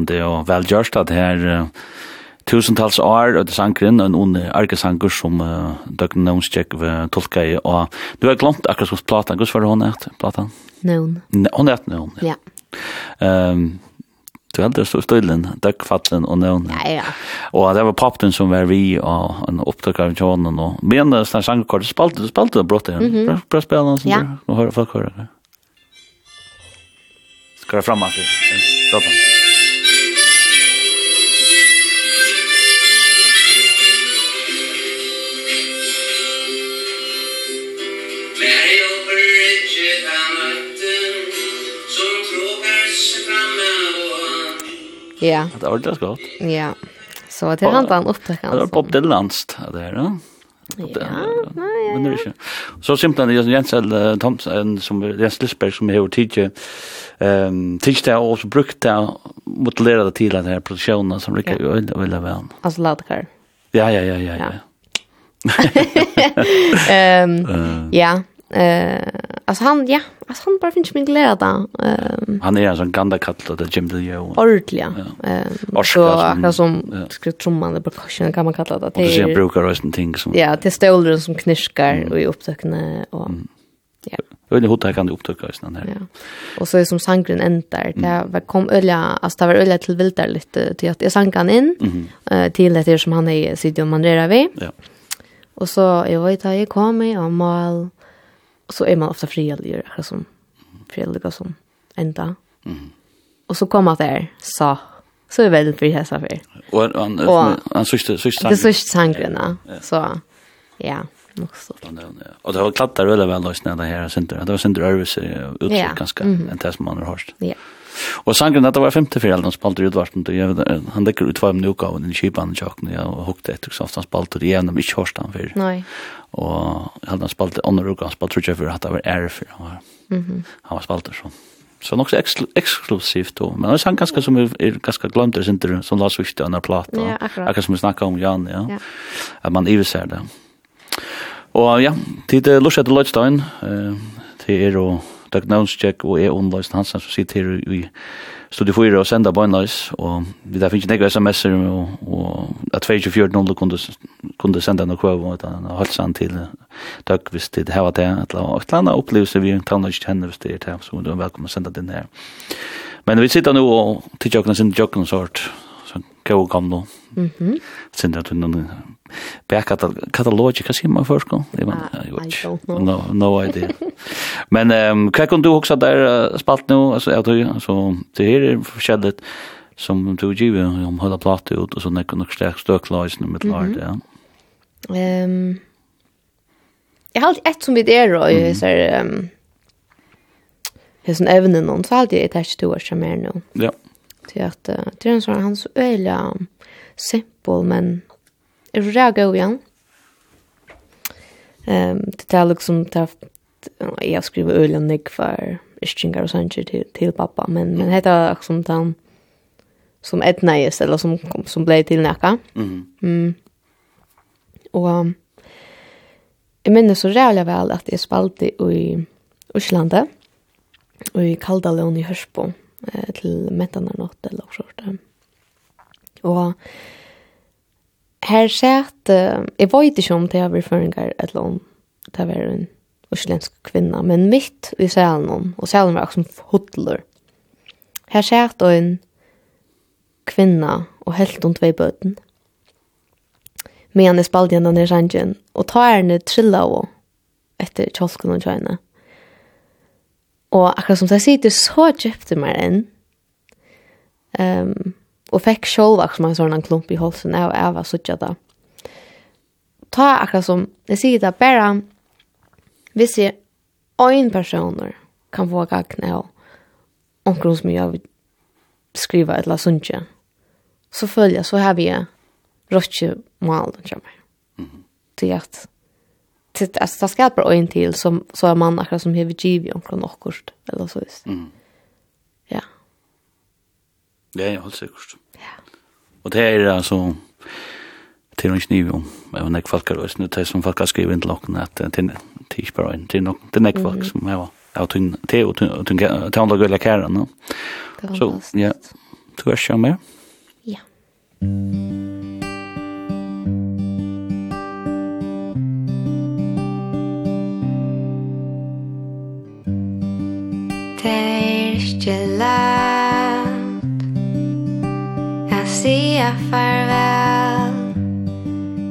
spennende og velgjørst at her uh, tusentals år og det sangren, en onde arkesanker som uh, døgn nøvnstjekk ved tolka i, og du har glemt akkurat hos platan, hva var det hun et, platan? Nøvn. Hun et nøvn, ja. ja. Um, du heldur stå støylen, døkkfattelen og nøvn. Ja, ja. Og det var pappen som var vi, og en opptak av tjånen, og men det er sangkort, du spalte, du spalte brått igjen. Mm -hmm. Prøv å spille noen som ja. du hører folk hører. Skal jeg fremme? Skal jeg fremme? Ja. Det var det godt. Ja. Så det han han upptäckte han. Det var Bob Dylan's det här, va? Ja, nej. Men det är ju. Så simpelthen, är Jens Thompson som Jens Lisberg som har tidsi, um, tidsi det, og så brukt där modellera det till den här produktionen som brukar ju väl vel. Altså, Ladkar. Ja, ja, ja, ja, ja. Ehm ja, Eh, alltså han ja, alltså han bara finns min glädje där. Ehm Han är en sån ganda kattla där Jim Lee och. Ordliga. Ehm så akkurat som skulle trumman det percussion kan man kalla det. Det är brukar resten ting som. Ja, till stolar som knirskar och i upptökna och ja. Och det hotar kan upptöka sen här. Ja. Och så är som sangren ändar. Det var kom ölja, alltså det var ölja till viltar lite till att jag sankan in eh till det som han är sitter man rör vi. Ja. Och så jag vet att jag kommer och mal så är man ofta fredlig, akkurat som fredlig som ända. Mm. Och så kommer det där, så så är väldigt fri häsa för. Och han han sista sista Det sista sangrena. Så ja, nog så. Och det har klattat väl väl då snälla här sen Det var sen rörelse ut ganska en test man har hört. Ja. Og sangren, det var femte fyrir han spalte i utvarpen, han dekker ut varmen i ukaven i kipan i tjokken, ja, og hukte etter, så han spalte det igjennom, ikke hørst han fyrir. Nei. Og han spalte andre uka, ukaven spalter ikke fyrir, at det var ære fyrir, han var han spalter sånn. Så nok så eksklusivt då. Men det er är ganske som vi er ganske glemt, det inte som last week den där plattan. Ja, akkurat. Akkurat som vi snakket om Jan, ja. ja. At man i det. Og ja, tid är Lars etter Lodstein. Eh, det är och Dag Navnstjek og jeg Onløys Hansen som sitter her i Studio 4 og sender bøgnløys og vi der finnes ikke nekva sms'er og, og at 24.00 kunne, kunne sende noe kvøv og holde han til Dag hvis det her var det et eller annet opplevelse vi taler ikke henne hvis det er det så du er velkommen å sende den her. Men vi sitter nå og tidsjokkene sin jokkene sort så gå og gamle. Mhm. Sen det någon katalog kan se man først kom. Det var jag No no idea. Men ehm hva kan du också där spalt nå altså jag tror altså det her är förskädet som du ger om hela platta ut och så när kan också stöklaisen med lart ja. Ehm Jag har ett som vid er och jag säger ehm Hesen evnen någon så hade jag ett här tour som är nu. Ja. Till att det är en sån han så öjliga simpel men är det gå igen. Ehm det är liksom det jag skriver öliga nick för iskingar och sånt till till pappa men men heter liksom den som ett nejes eller som som blev till näka. Mm. Mm. Och jag minns så jävla väl att jag spalte i Uslande och i Kaldalån i Hörsbo eh, till mättarna något eller så sånt. Og her sett eh, jeg vet ikke om det har varit förringar ett lån det var en usländsk kvinna men mitt i salen og salen var också hotler. Här sett en kvinna og helt om tvei bøten. Men han är spaldigen den här sangen och tar henne trilla och etter kjolken og kjøyne. Og akkurat som det sitter så kjøpte meg enn, um, og fikk sjolv akkurat som en sånn klump i halsen. Jeg, jeg var så da. Ta akkurat som, jeg sier det bare, hvis jeg en personer kan få gagne av omkring som jeg vil skriva et eller sunnje, så følger jeg, så har vi rått ikke malen kommer. Mm -hmm. Til at till alltså det ska bara en till som så är man akkurat som hever giv i omkring något eller så just. Mm. Ja. Det är helt säkert. Ja. Och det är alltså till en kniv om även när folk har nu det som folk har skrivit inte locken att det är inte bara en till nok det är folk som har ja tun te och tun tun tun där gulla käran. Så ja. Du är själv med? Ja. Mm. særste land Jeg sier farvel.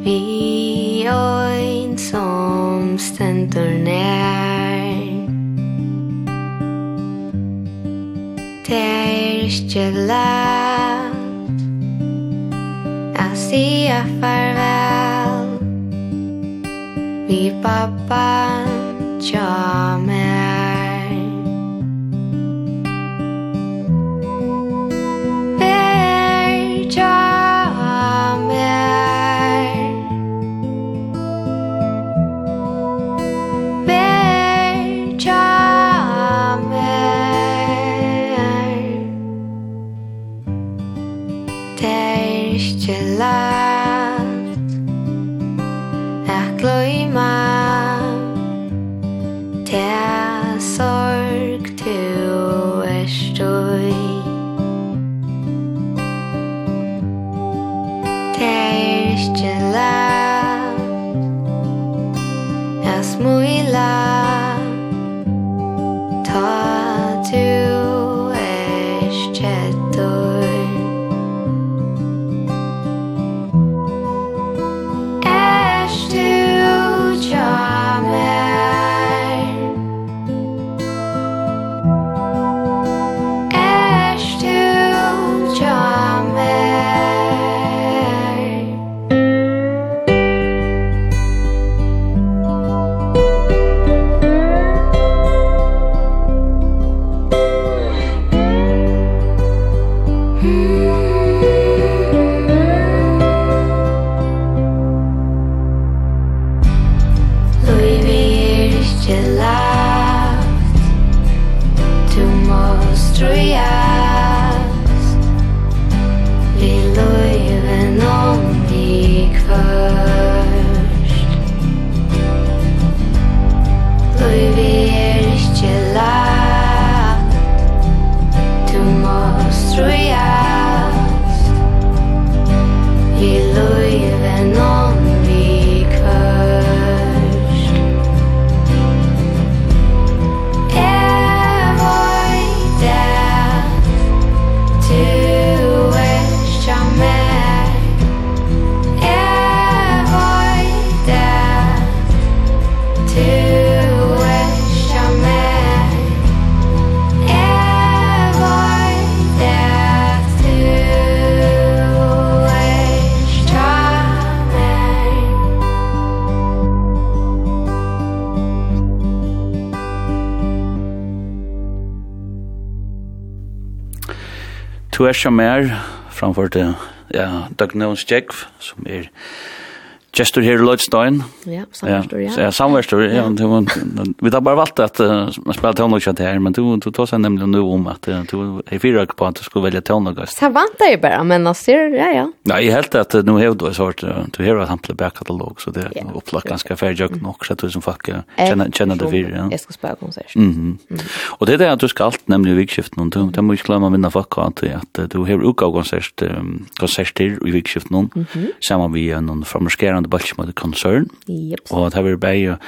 Vi øyn som stendur nær. Særste land Jeg sier farvel. Vi pappa tja med lært Er gløyma. er som er framfor til ja, Dagnons Jekv, som er Gestur her i Lloydstein. Ja, samverstor, ja. Ja, samverstor, ja. ja. Vi har bare valgt at man spiller tonlokket her, men du, du tar seg nemlig nå om at uh, du er fyra på at du skulle velge tonlokket. Så vant jeg bare, men jeg ser, ja, ja. Nei, jeg helt at uh, nå har du svart, uh, du har et hample bærkatalog, så det er ja, opplagt ganske færdig nok, så du som folk kjenner kjenner det fyra. Ja. Jeg skal spela konsert. Mm Og det er det at du skal alt nemlig i vikskiften, og du, du må ikke glemme å minne folk at, at du har utgav konsert, um, konserter i vikskiften, mm sammen med en frammarskerende spennende balsk mot konsern. Yep. Og det er bare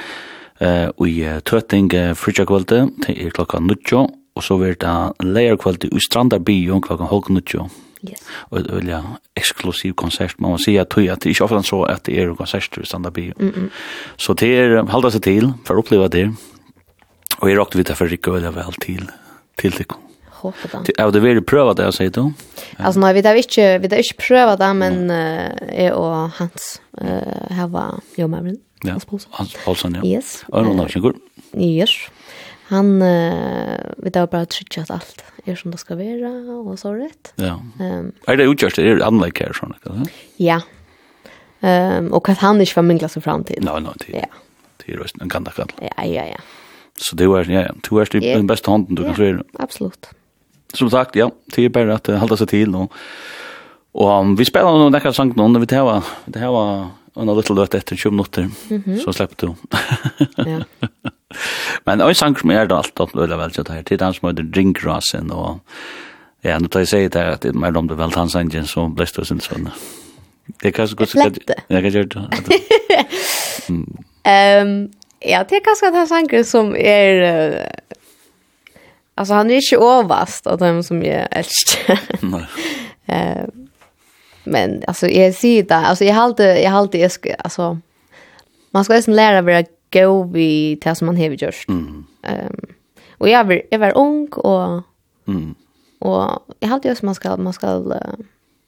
uh, i tøtting uh, frutja til klokka nutjo, og så vil det leierkvalde i strandar bio klokka halv nutjo. Yes. Og det er jeg eksklusiv konsert, man må si at det er ikke ofte så at det er konsert i strandar bio. Mm -mm. Så det er halda seg til for å oppleva det, og jeg råkte vidt for ikke veldig vel til, til det kom håper det. Er det veldig prøve det, sier du? Altså, nei, vi har ikke, vi har ikke prøve det, men uh, jeg og Hans uh, her var jo med min. Ja, Hans Paulsen, ja. Yes. Og noen av kjengur. Yes. Han, uh, vi har bare tryttet alt, er som det skal være, og så rett. Ja. Um, er det utgjørst, er det anlegg her, sånn, ikke sant? Ja. Um, og at han ikke var minglet seg frem til. Nei, nei, til. Ja. Til røsten, en kan det Ja, ja, ja. Så det var, ja, ja. Du er den beste hånden du kan se. Ja, absolutt som sagt, ja, det är bara att hålla sig till nu. Och um, vi spelar nog några sång nu när vi tar var det här var en liten låt efter 20 minuter. Mm -hmm. Så släppte du. ja. Men en sång som är då allt att väl väl så här till dans med drink rasen och ja, nu tar jag säger det att det mer om det väl han sång så blest oss inte såna. Det kanske går så Jag kan göra det. Ehm Ja, det är kanskje den sangen som är... Uh, Alltså han är inte överst av dem som jag älskar. Nej. Eh men alltså jag ser det alltså jag har jag har alltid jag alltså man ska nästan lära vara go vi till som man har gjort. Mm. Ehm och jag var jag var ung och mm. Och jag hade ju att man ska man ska uh,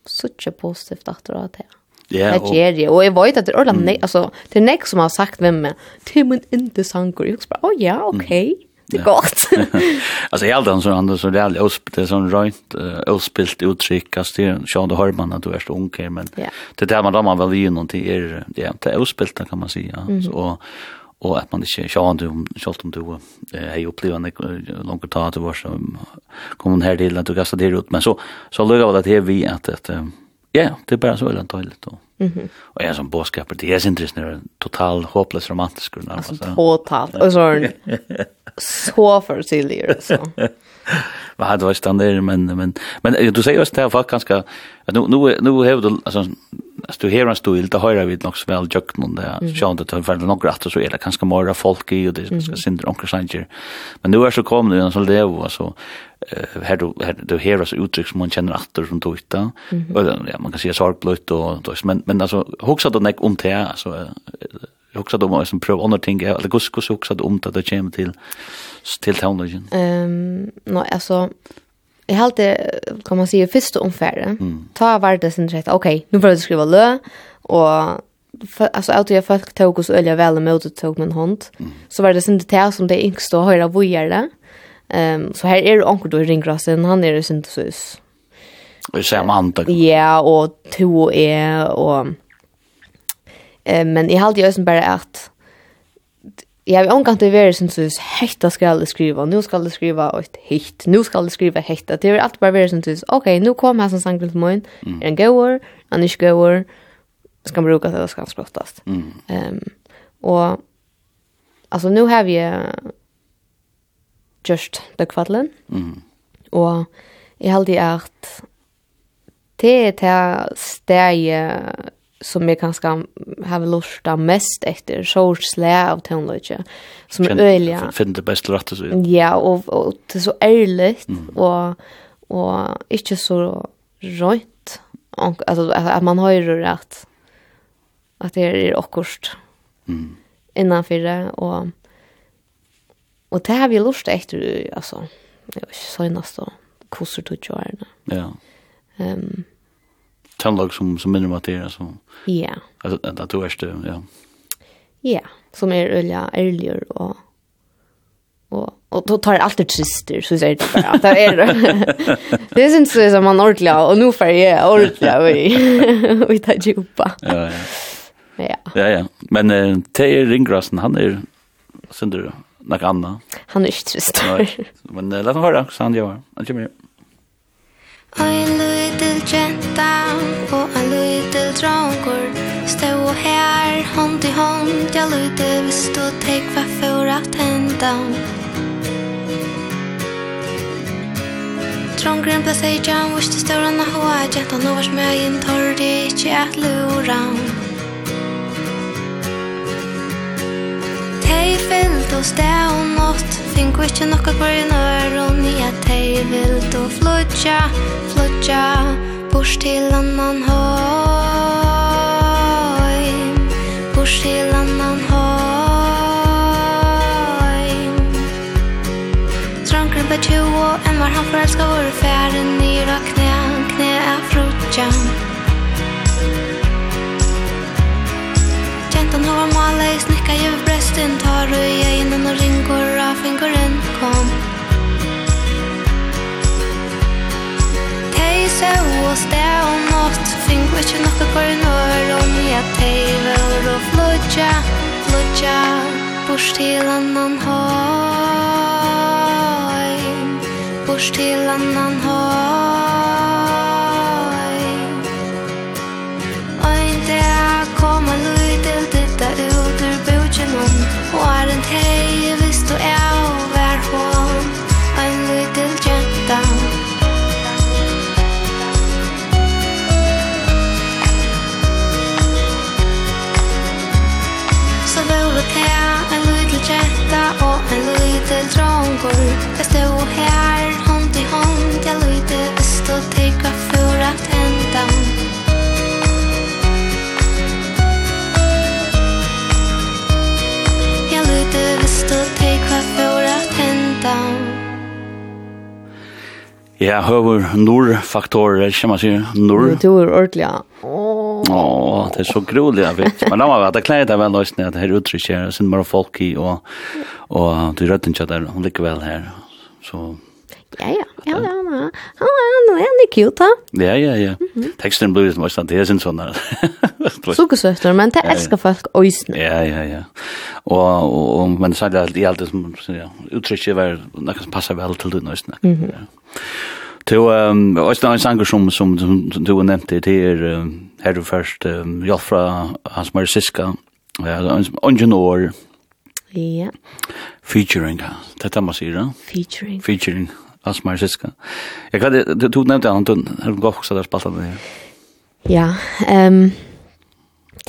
söka positivt efter att det. Ja, det ger det. Och jag vet att det är ordentligt, alltså det är näck som har sagt vem med, till min inte sankor. Jag bara, oh ja, okej. Okay. Mm det är gott. alltså helt han så andra så det är osp det är sån rent ospilt uttryck att det så då hör man att du är så ung men det där man då man väl in och det är ja det är ospilt kan man säga så och att man inte så du skolt om du hej upplevande långt tag att vara så kommer här till att du kastar det ut. Men så så lurar det här vi att att Ja, det är bara så öland dåligt då. Mhm. Mm och jag som boskaper, det är så intressant när total hopplös romantisk grund alltså. Totalt. Och så så för silly så. Vad hade varit standard men men men du säger ju att det folk ganska nu nu nu har du alltså Alltså här en stol där höra vi nog sväl jukt någon där. Så det tar väl några att så är det kanske mer folk i och det ska synd onkel Sanger. Men nu är så kom nu så det var så här då du här så uttryck som man känner efter som då utan. Ja, man kan se sorgblött och då men men alltså huxa då näck om det alltså huxa då måste som pröva andra ting eller kus kus huxa då om det det kommer till till tonen. Ehm, nej alltså jag hade kan man säga första omfärden. Mm. Ta var det sen rätt. Okej, nu började jag skriva lö och för, alltså att jag folk tog oss ölja väl emot tog min hand. Mm. Så var det sen det här som det yngsta och höra vojare. Ehm um, så här är det onkel då i han är det sen så. Vi säger man Ja, yeah, och två är och eh men jag hade ju sen bara att jeg har omgått det värre sen så hetta ska jag skriva. Nu ska jag skriva ett hett. Nu skal jeg skriva hetta. Det är allt bara være sånn så okej, nu kommer här som sankel til morgen, er En goer, en ikke goer. Ska man bruka det ska skrottast. Ehm um, och alltså nu har vi just the kvadlen. Mm. Och jeg har alltid att det är det steget som jag kanske har lust lusta mest efter sorgslä av tonlöje som är öliga. Finn det bästa rätta så. Ja, och, och det är så ärligt mm. och, och inte så rönt. Alltså att man har ju rätt att det är akkurst mm. innanför det och och det har vi lust efter alltså jag vet inte så nästa kurser till Ja. Ehm um, tandlag som, som minner mig till så. Ja. Alltså att du är det, ja. Ja, som är ölja ärligare och och och då tar det alltid trister så säger det bara. att Det är det. Det är inte så som man ordentligt och nu för jag ordentligt vi vi tar ju upp. Ja, ja. Ja. Ja, ja. Men eh, Teir Ringgrassen, han är synder något annat. Han är inte trist. Men eh, låt oss höra, så han gör. Han kommer. Og en liten jenta og en liten drongur. Stå her hånd i hånd Jeg lute visst og tek hva for at henda. Drongren ble seg jam Vist i ståren av hoa Jenta nå var smøyen Torri ikke at lura fyllt og steg og nått Fink vi ikke nokka kvar i nøron i at hei vilt og flutja, flutja Bors til annan høy Bors til annan høy Tranker på og en var han forelska våre færen nyra og knæ, knæ er frutja Gentan hovar malet, snikka jo Pusten tar du i ögonen och rinkor av fingeren kom. Tei se og det og nått Fink vi ikke nokka kvar i når Og jeg tei vår og flodja Flodja Bors til annan høy Bors til annan høy Simon, og er en teiv Ja, høver norrfaktorer, kan man si, norr. Du er ordentlig, ja. Åh, det er så grolig, jeg vet. Men la meg være, det klæder deg vel løsning, at her uttrykker jeg, sin bare folk i, og, og du rødden ikke der, hun liker vel her. Så Ja, ja, ja, ja, ja, ja, ja, det är cute, ja. Ja, ja, ja. Teksten blir som også, det er sin sånn, sådana. Sukkersöster, men det elsker folk øysene. Ja, ja, ja. og, og, og men så er det alltid, alltid som, ja, uttrykket var noe som passer vel til den ösna. Mm -hmm. ja. Du, um, også en Sanger som, som, som du nevnte, det er um, her du først, um, Jolfra, hans Mare Siska, ja, ungen år, Ja. Featuring, ja. det er det man sier, ja. Featuring. Featuring, Lars Marziska. Jeg kan det du nevnte han den har gått også der spalta det. Ja, ehm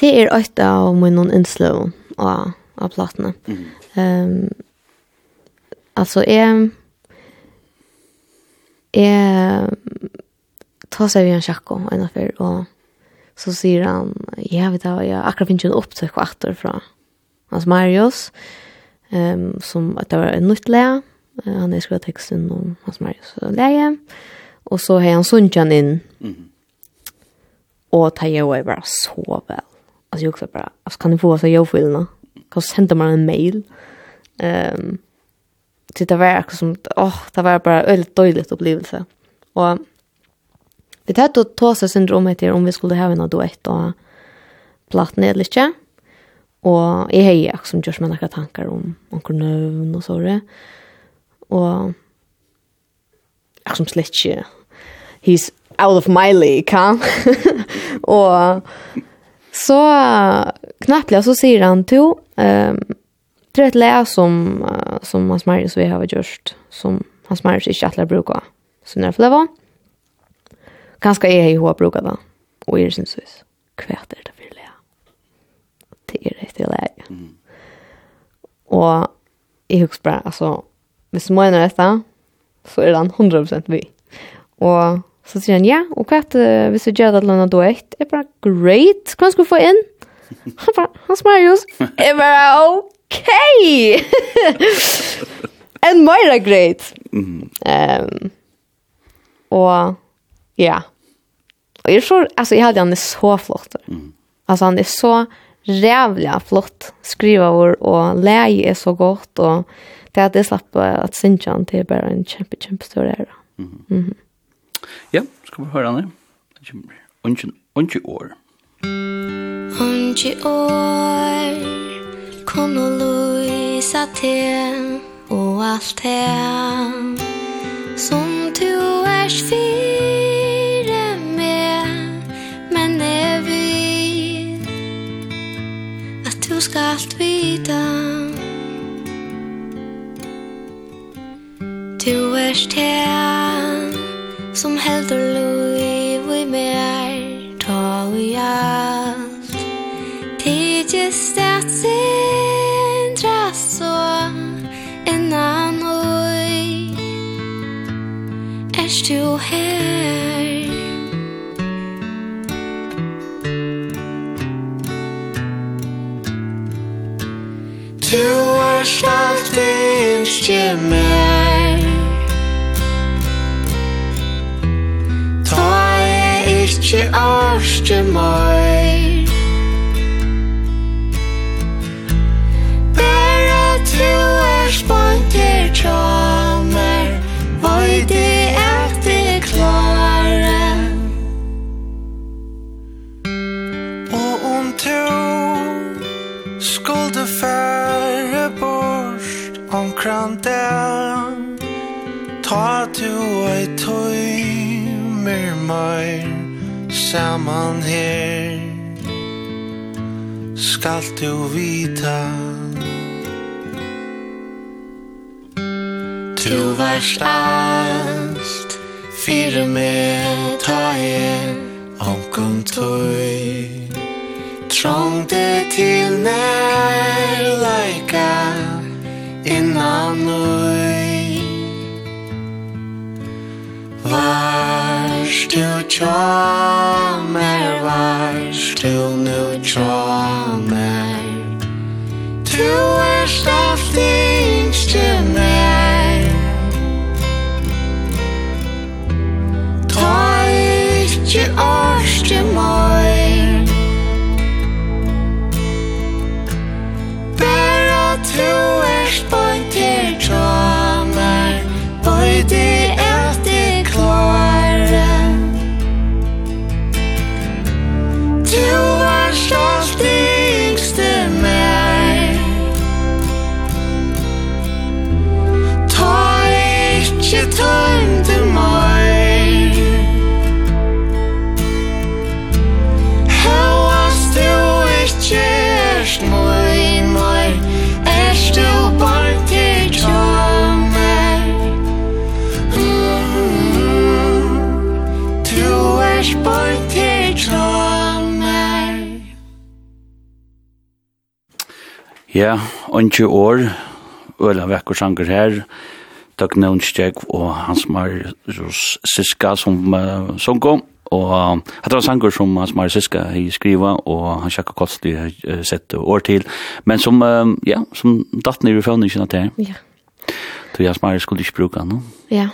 det er ett av min non inslow og av platna. Ehm altså er er ta seg vi en sjakko en affär og så sier han ja vet du jag akkurat finns en upptäck kvarter från hans Marius ehm um, som att det var en nytt lä han er skrevet teksten og hans Marius så leie. Og så har han sunnkjan inn. Mm. Og ta jo er bare så vel. Altså, jeg också bara, alltså kan du få oss av vill Kan du sende meg en mail. Um, til det var akkurat som åh, det var bare en veldig døylig opplevelse. Og vi tatt å ta seg syndrom etter om vi skulle ha en duett og platt ned lite. Og jeg har ju också gjort mig några tanker om om kunde och så där og jeg som slett ikke, he's out of my league, ha? og så knapplega så sier han til, um, det er et lea som, uh, som Hans Marius vi har gjort, som Hans Marius ikke atler bruker, så når jeg får leva, kanskje jeg har bruker det, og jeg synes det, hva er det for lea? Det er riktig lea. Mm. Og jeg husker bare, altså, hvis du mener dette, så er han 100% vi. Og så sier han, ja, og hva er det hvis du gjør det eller annet duett? Jeg bare, great, hva skal du få inn? Han bare, Hans Marius. Jeg bare, ok! en Moira great. Mm. Um, og, ja. Og jeg tror, altså, jeg hadde han er så flott. Mm. Altså, han er så rævlig flott skriver og leie er så godt, og det att det slapp att synja han till bara en kämpe, kämpe stor ära. Mm. Mm. Ja, ska vi höra det. Unchi, unchi år. Unchi år Kom och lysa til Och allt det Som du er fire med Men är vi Att du ska allt vita Du er stjern Som held og lov Vi mer Ta vi alt Tidjes det Sindrast så Innan oi Erst du her. Du er alt Vinst je mer Ta jeg ikke orske meg Bæra tu er spanker tjamer Voi det er det klare Og om tu Skulde færre bort Omkrant saman her. Skalt du vita? Du varst alt Fyre med ta en Omkom tøy. Trångte til nær Leika Innan nøy. Vars du tja vars du nu tja mer. Du erst av dingste mer, Ja, ondje år, øyla vekker sanger her, Dag Nøvnstjeg og Hans Marius Siska som uh, sunko, og hatt var sanger som Hans Marius Siska i skriva, og han sjakka kostli uh, sett år til, men som, uh, ja, som datt nir i føvning til. Ja. Så Hans Marius skulle ikke bruka no? Ja.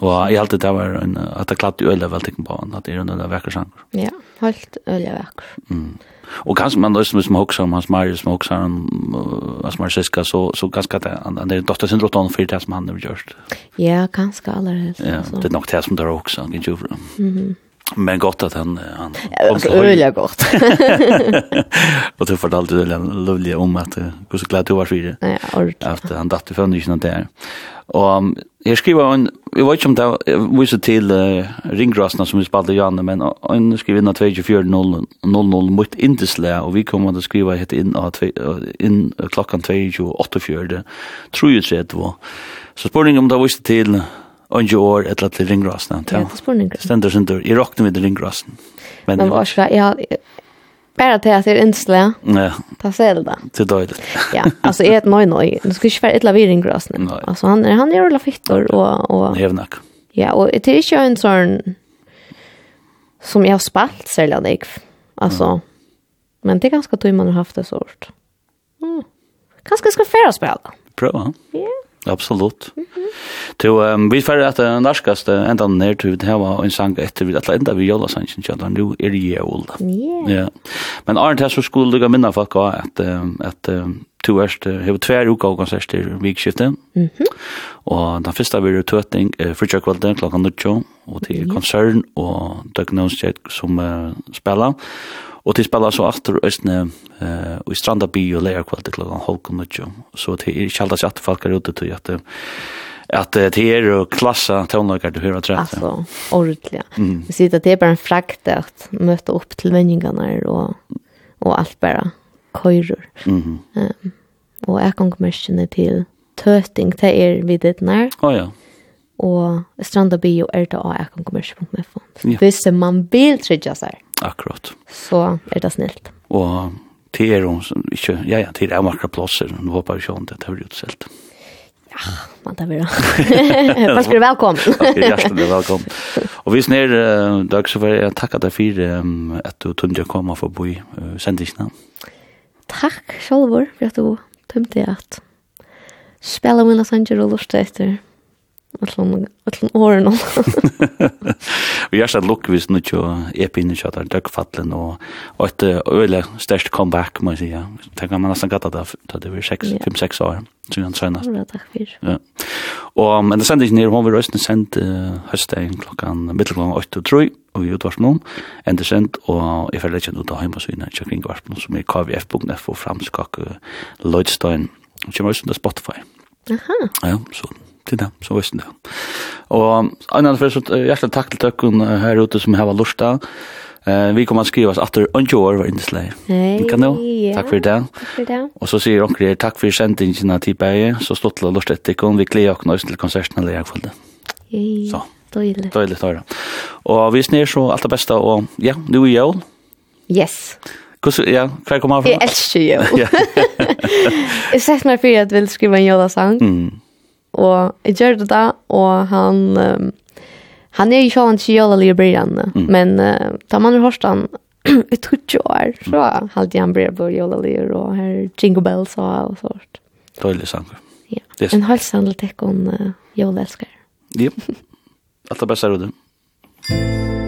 Og jeg halte det var en, at det klart øyla veltikken på han, at det er en øyla vekker sanger. Ja, helt øyla vekker. Mm. Och kanske man löser som också om hans Marius som också han as Marius ska så så ganska det han är dotter sin rotan för det som han har gjort. Ja, ganska allra helst. Ja, det är nog det som där också, inte ju. Men gott att han han också öliga gott. Och du fortalte det lovliga om att hur så glad du var för det. Ja, att han datte för nyss något där. Och jag skriver en vi vet inte om det visste till uh, ringgrassarna som vi spelade ju andra men han skriver något 2400 00 mot Indesla och vi kommer att skriva hette in in klockan 2:08 tror ju det var. Så spårning om det visste till under år eller til ringrasen. Ja, det spør ringrasen. Stender sin tur. Jeg råkner med ringrasen. Men, Men var ikke, Ja, bare Bara at det er insla. Ja. Ta sig det där. Till ja, alltså är ett noj noj. Det ska inte vara ett laviringras nu. Alltså han är han är alla fittor och och Hevnak. Ja, och det är ju en sån som jag har spalt sälja dig. Alltså mm. men det är ganska tur man har haft det sort. Mm. Kanske ska färra spela. Prova. Ja. Yeah. Absolutt. Mm -hmm. To, um, vi færre at den norskaste enda nær til det her var en sang etter vi at enda vi jola sangen kjallar, nu er det jævul. Yeah. Ja. Men Arne her så skulle lukka minna folk også at, at um, to erst hever tver uka og konserter vikskiftet. Mm -hmm. Og den første vi er tøtning uh, fritja klokka 19 og til konsern og Doug Nonstedt som uh, spela. Og til spela så atter Østne uh, i Stranda by og leir kvalitet til han holdt nødjo. Så til er ikke alltid at folk er ute til at at det er jo klassa tonlager du hører trett. Altså, ordentlig. Mm. Jeg sier at det er bare en frakt at møte opp til vendingene og, og alt bare køyrer. Mm -hmm. um, og jeg kan komme til tøting til er vid det videtnær. Å oh, ja og stranda bio er det av ekonkommersi.fo. Ja. Hvis man vil trygge seg, Akkurat. Så er det snilt. Og til er hun som ikke, ja, ja, til er makra plåser, nå håper jeg ikke om det, det blir utselt. Ja, man tar bra. Bare skal du velkommen. Takk, hjertelig velkommen. Og hvis nere, uh, Dag, så vil jeg takke deg for um, at du tømte å komme for å bo i uh, sendingene. Takk, Sjolvor, for at du tømte at spela mina sanger og lortet etter Allan allan åren. Vi har sett look vis nu ju epi nu chatar dök og, og och ett öle comeback man säger. Det kan man nästan gata där det är 6 5 6 år så han. Ja, tack för. Ja. Og men det sände inte ner hon vill rösten sent hösten 8 og 3 og vi utvars någon Enda det sent och ifall det inte ut hem på sina kring vart som är kvf.net för framskak Lloydstein. Og jag måste på Spotify. Aha. Ja, så til det, så visste det. Og annan først, hjertelig takk til døkken her ute som har lyst til. Eh, vi kommer att skriva att det on år var inte släg. Kan du? Ja. Tack för det. Tack för det. Och så säger onkel er tack för sändningarna till Berge. Så stått till lust ett ikon. Vi klär också nästan till konserten eller jag kvällen. Så. Dåligt. Dåligt då. Och vi snär så allt det bästa och ja, nu är jul. Yes. Kus ja, kvar kommer från. Jag älskar jul. Jag sett mig för att vill skriva en julasång. Mm. Og jeg gjør det da, og han... Um, han er jo sjålan ikke jævla i byrjan, mm. men uh, da man har hørt han i 20 år, så halte han byrja på jævla og her Jingle Bells og all sort. Døylig sang. Ja, yes. en halsan til tekkon uh, jævla. Ja, alt det beste er det.